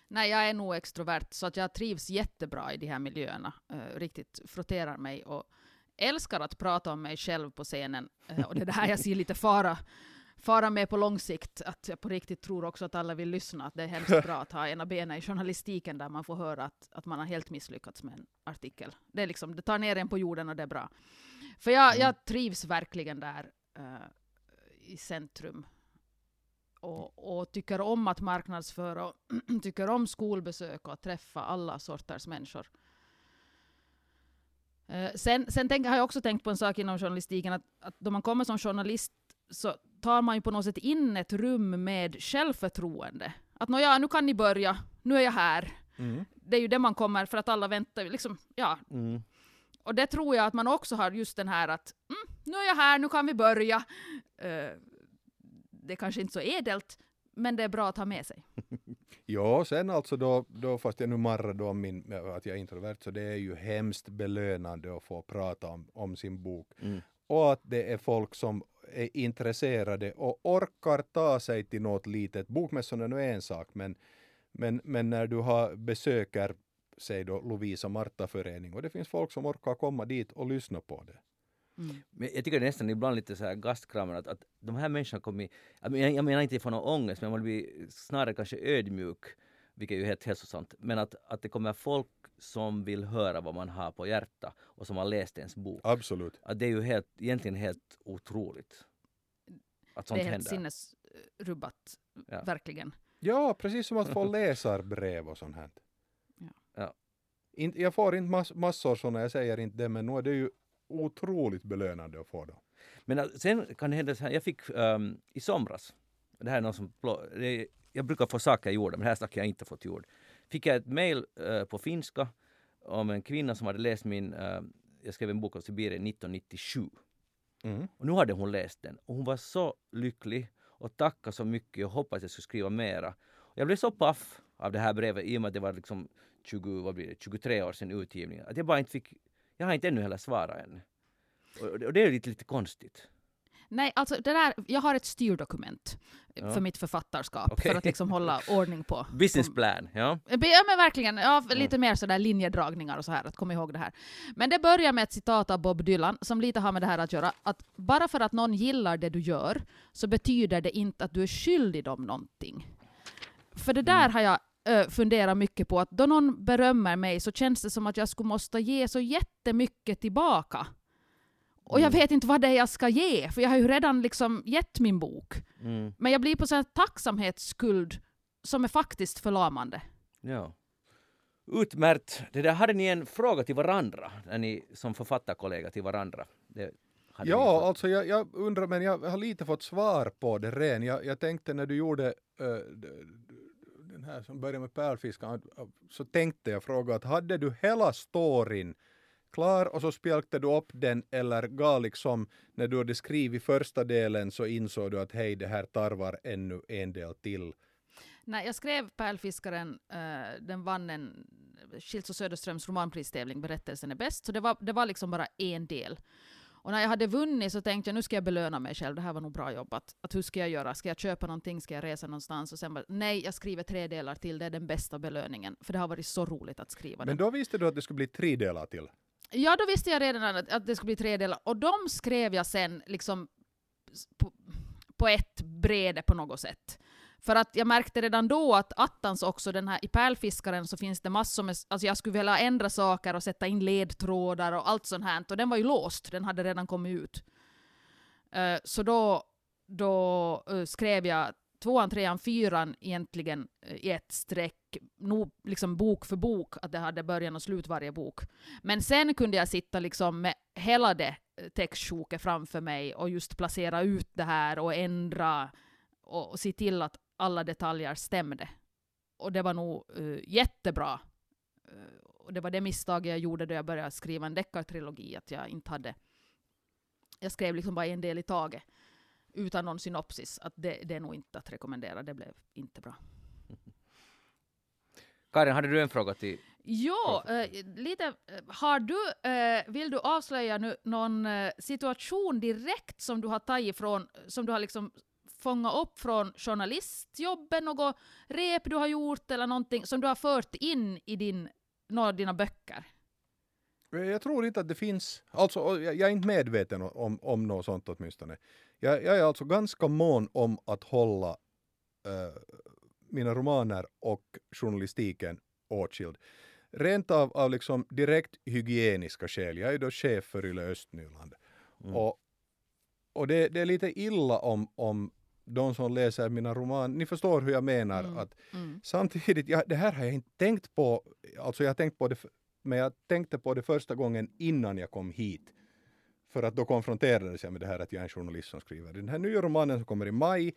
Nej, jag är nog extrovert så att jag trivs jättebra i de här miljöerna. Eh, riktigt frotterar mig och älskar att prata om mig själv på scenen. Eh, och det är det här jag ser lite fara, fara med på lång sikt. Att jag på riktigt tror också att alla vill lyssna. Att det är hemskt bra att ha ena benen i journalistiken där man får höra att, att man har helt misslyckats med en artikel. Det, är liksom, det tar ner en på jorden och det är bra. För jag, jag trivs verkligen där eh, i centrum och, och tycker om att marknadsföra och tycker om skolbesök och att träffa alla sorters människor. Eh, sen sen tänk, har jag också tänkt på en sak inom journalistiken, att, att då man kommer som journalist så tar man ju på något sätt in ett rum med självförtroende. Att nåja, nu kan ni börja, nu är jag här. Det är ju det man kommer, för att alla väntar liksom, ja. Mm. Och det tror jag att man också har just den här att mm, nu är jag här, nu kan vi börja. Eh, det är kanske inte så edelt, men det är bra att ha med sig. Ja, sen alltså då, då fast jag nu marrar då om min, att jag är introvert, så det är ju hemskt belönande att få prata om, om sin bok. Mm. Och att det är folk som är intresserade och orkar ta sig till något litet. Bokmässorna nu är en sak, men, men, men när du har besöker, säg då Lovisa Marta förening, och det finns folk som orkar komma dit och lyssna på det. Mm. Men jag tycker det är nästan ibland lite så här gastkramar att, att de här människorna kommer... Jag menar, jag menar inte få någon ångest, men man blir snarare kanske ödmjuk, vilket är ju helt hälsosamt. Men att, att det kommer folk som vill höra vad man har på hjärta och som har läst ens bok. Absolut. Att det är ju helt, egentligen helt otroligt. Att sånt det är helt händer. sinnesrubbat, Ja. verkligen. Ja, precis som att få läsarbrev och sånt här. Ja. Ja. Jag får inte mass, massor sådana, jag säger inte det, men nu är det ju otroligt belönande att få dem. Men att sen kan det hända så här, jag fick ehm, i somras, det här är någon som, det jag brukar få saker gjorda, men här saker jag inte fått gjord. Fick jag ett mail eh, på finska om en kvinna som hade läst min, eh, jag skrev en bok om Sibirien 1997. Mm. Och nu hade hon läst den och hon var så lycklig och tackade så mycket och hoppades att jag skulle skriva mera. Jag blev så paff av det här brevet i och med att det var liksom 20, vad blir det, 23 år sedan utgivningen. Att jag bara inte fick, jag har inte ännu heller svarat än. Och det, och det är lite, lite konstigt. Nej, alltså det där, jag har ett styrdokument Ja. för mitt författarskap, Okej. för att liksom hålla ordning på. Business på plan, ja. Ja men verkligen, ja, lite mer sådär linjedragningar och så här, att komma ihåg det här. Men det börjar med ett citat av Bob Dylan som lite har med det här att göra, att bara för att någon gillar det du gör så betyder det inte att du är skyldig dem någonting. För det där har jag ö, funderat mycket på, att då någon berömmer mig så känns det som att jag skulle måste ge så jättemycket tillbaka. Och jag Mm. vet inte vad det är jag ska ge, för jag har ju redan liksom gett min bok. Mm, Men jag blir på här tacksamhetsskuld som är faktiskt förlamande. ja. Utmärkt. Det där, hade ni en fråga till varandra, när ni som författarkollega till varandra? Det ni Ja, alltså jag, jag undrar, men jag har lite fått svar på det redan. Jag, jag tänkte när du gjorde eh, den här som börjar med pärlfiskan, så tänkte jag fråga att hade du hela storyn klar och så spjälkte du upp den eller gav liksom när du hade skrivit första delen så insåg du att hej det här tarvar ännu en del till. Nej, jag skrev Pärlfiskaren, uh, den vann en Schilds och Söderströms romanpristävling, Berättelsen är bäst, så det var, det var liksom bara en del. Och när jag hade vunnit så tänkte jag nu ska jag belöna mig själv, det här var nog bra jobbat. Att hur ska jag göra? Ska jag köpa någonting? Ska jag resa någonstans? Och sen bara, nej, jag skriver tre delar till, det är den bästa belöningen. För det har varit så roligt att skriva Men den. då visste du att det skulle bli tre delar till? Ja, då visste jag redan att, att det skulle bli tre delar. Och de skrev jag sen liksom på, på ett brede på något sätt. För att jag märkte redan då att attans också, den här i pärlfiskaren så finns det massor med, alltså jag skulle vilja ändra saker och sätta in ledtrådar och allt sånt här. Och den var ju låst, den hade redan kommit ut. Uh, så då, då uh, skrev jag tvåan, trean, fyran egentligen uh, i ett streck, nog liksom bok för bok, att det hade början och slut varje bok. Men sen kunde jag sitta liksom med hela det textsjoket framför mig och just placera ut det här och ändra och, och se till att alla detaljer stämde. Och det var nog uh, jättebra. Uh, och det var det misstag jag gjorde då jag började skriva en deckartrilogi, att jag inte hade... Jag skrev liksom bara en del i taget, utan någon synopsis. Att det, det är nog inte att rekommendera, det blev inte bra. Karin, hade du en fråga till Ja, äh, lite. Har du, äh, vill du avslöja nu någon äh, situation direkt som du har tagit från, som du har liksom fånga upp från journalistjobbet, något rep du har gjort eller någonting som du har fört in i din, några av dina böcker? Jag tror inte att det finns, alltså jag är inte medveten om, om något sånt åtminstone. Jag, jag är alltså ganska mån om att hålla äh, mina romaner och journalistiken åtskild. Rent av, av liksom direkt hygieniska skäl. Jag är då chef för Yle Östnyland. Mm. Och, och det, det, är lite illa om, om de som läser mina romaner, ni förstår hur jag menar. Mm. att mm. Samtidigt, ja, det här har jag inte tänkt på, alltså jag har tänkt på det, men jag tänkte på det första gången innan jag kom hit. För att då konfronterades jag med det här att jag är en journalist som skriver. Den här nya romanen som kommer i maj,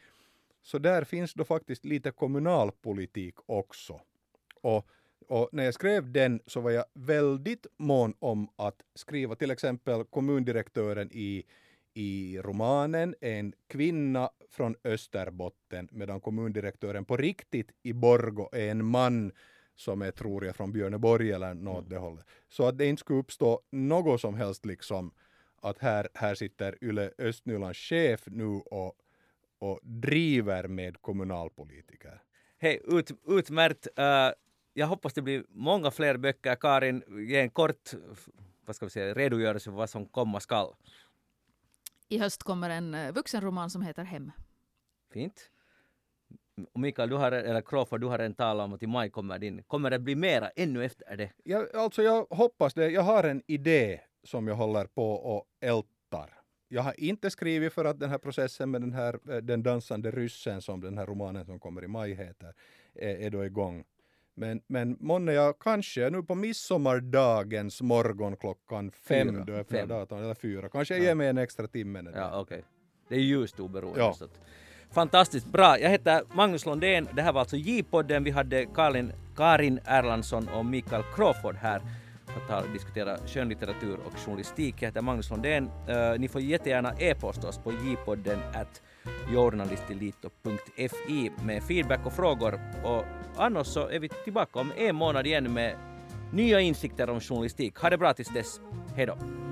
så där finns då faktiskt lite kommunalpolitik också. Och, och när jag skrev den så var jag väldigt mån om att skriva till exempel kommundirektören i i romanen en kvinna från Österbotten medan kommundirektören på riktigt i Borgo är en man som är, tror jag, från Björneborg eller något mm. det hållet. Så att det inte skulle uppstå något som helst liksom att här, här sitter Yle Östnylands chef nu och, och driver med kommunalpolitiker. Hej, ut, utmärkt. Uh, jag hoppas det blir många fler böcker. Karin, ge en kort vad ska vi säga, redogörelse för vad som komma skall. I höst kommer en eh, vuxenroman som heter Hem. Fint. Och Mikael, du har, eller Crawford, du har en talat om att i maj kommer din. Kommer det bli mera ännu efter det? Jag, alltså jag hoppas det. Jag har en idé som jag håller på och ältar. Jag har inte skrivit för att den här processen med den här eh, den dansande ryssen som den här romanen som kommer i maj heter är, är då igång. Men, men månne jag kanske nu på midsommardagens morgon klockan fem, fyra, då jag fem. datorn, eller fyra, kanske jag ja. ger mig en extra timme. Ja, okej. Okay. Det är ljust oberoende. Ja. Så att, fantastiskt bra. Jag heter Magnus Lundén. Det här var alltså J-podden. Vi hade Karin, Karin Erlandsson och Mikael Crawford här för att diskutera skönlitteratur och journalistik. Jag heter Magnus Lundén. Uh, ni får jättegärna e-posta oss på jpodden at journalistilito.fi med feedback och frågor. Och annars så är vi tillbaka om en månad igen med nya insikter om journalistik. Ha det bra tills dess. Hej då!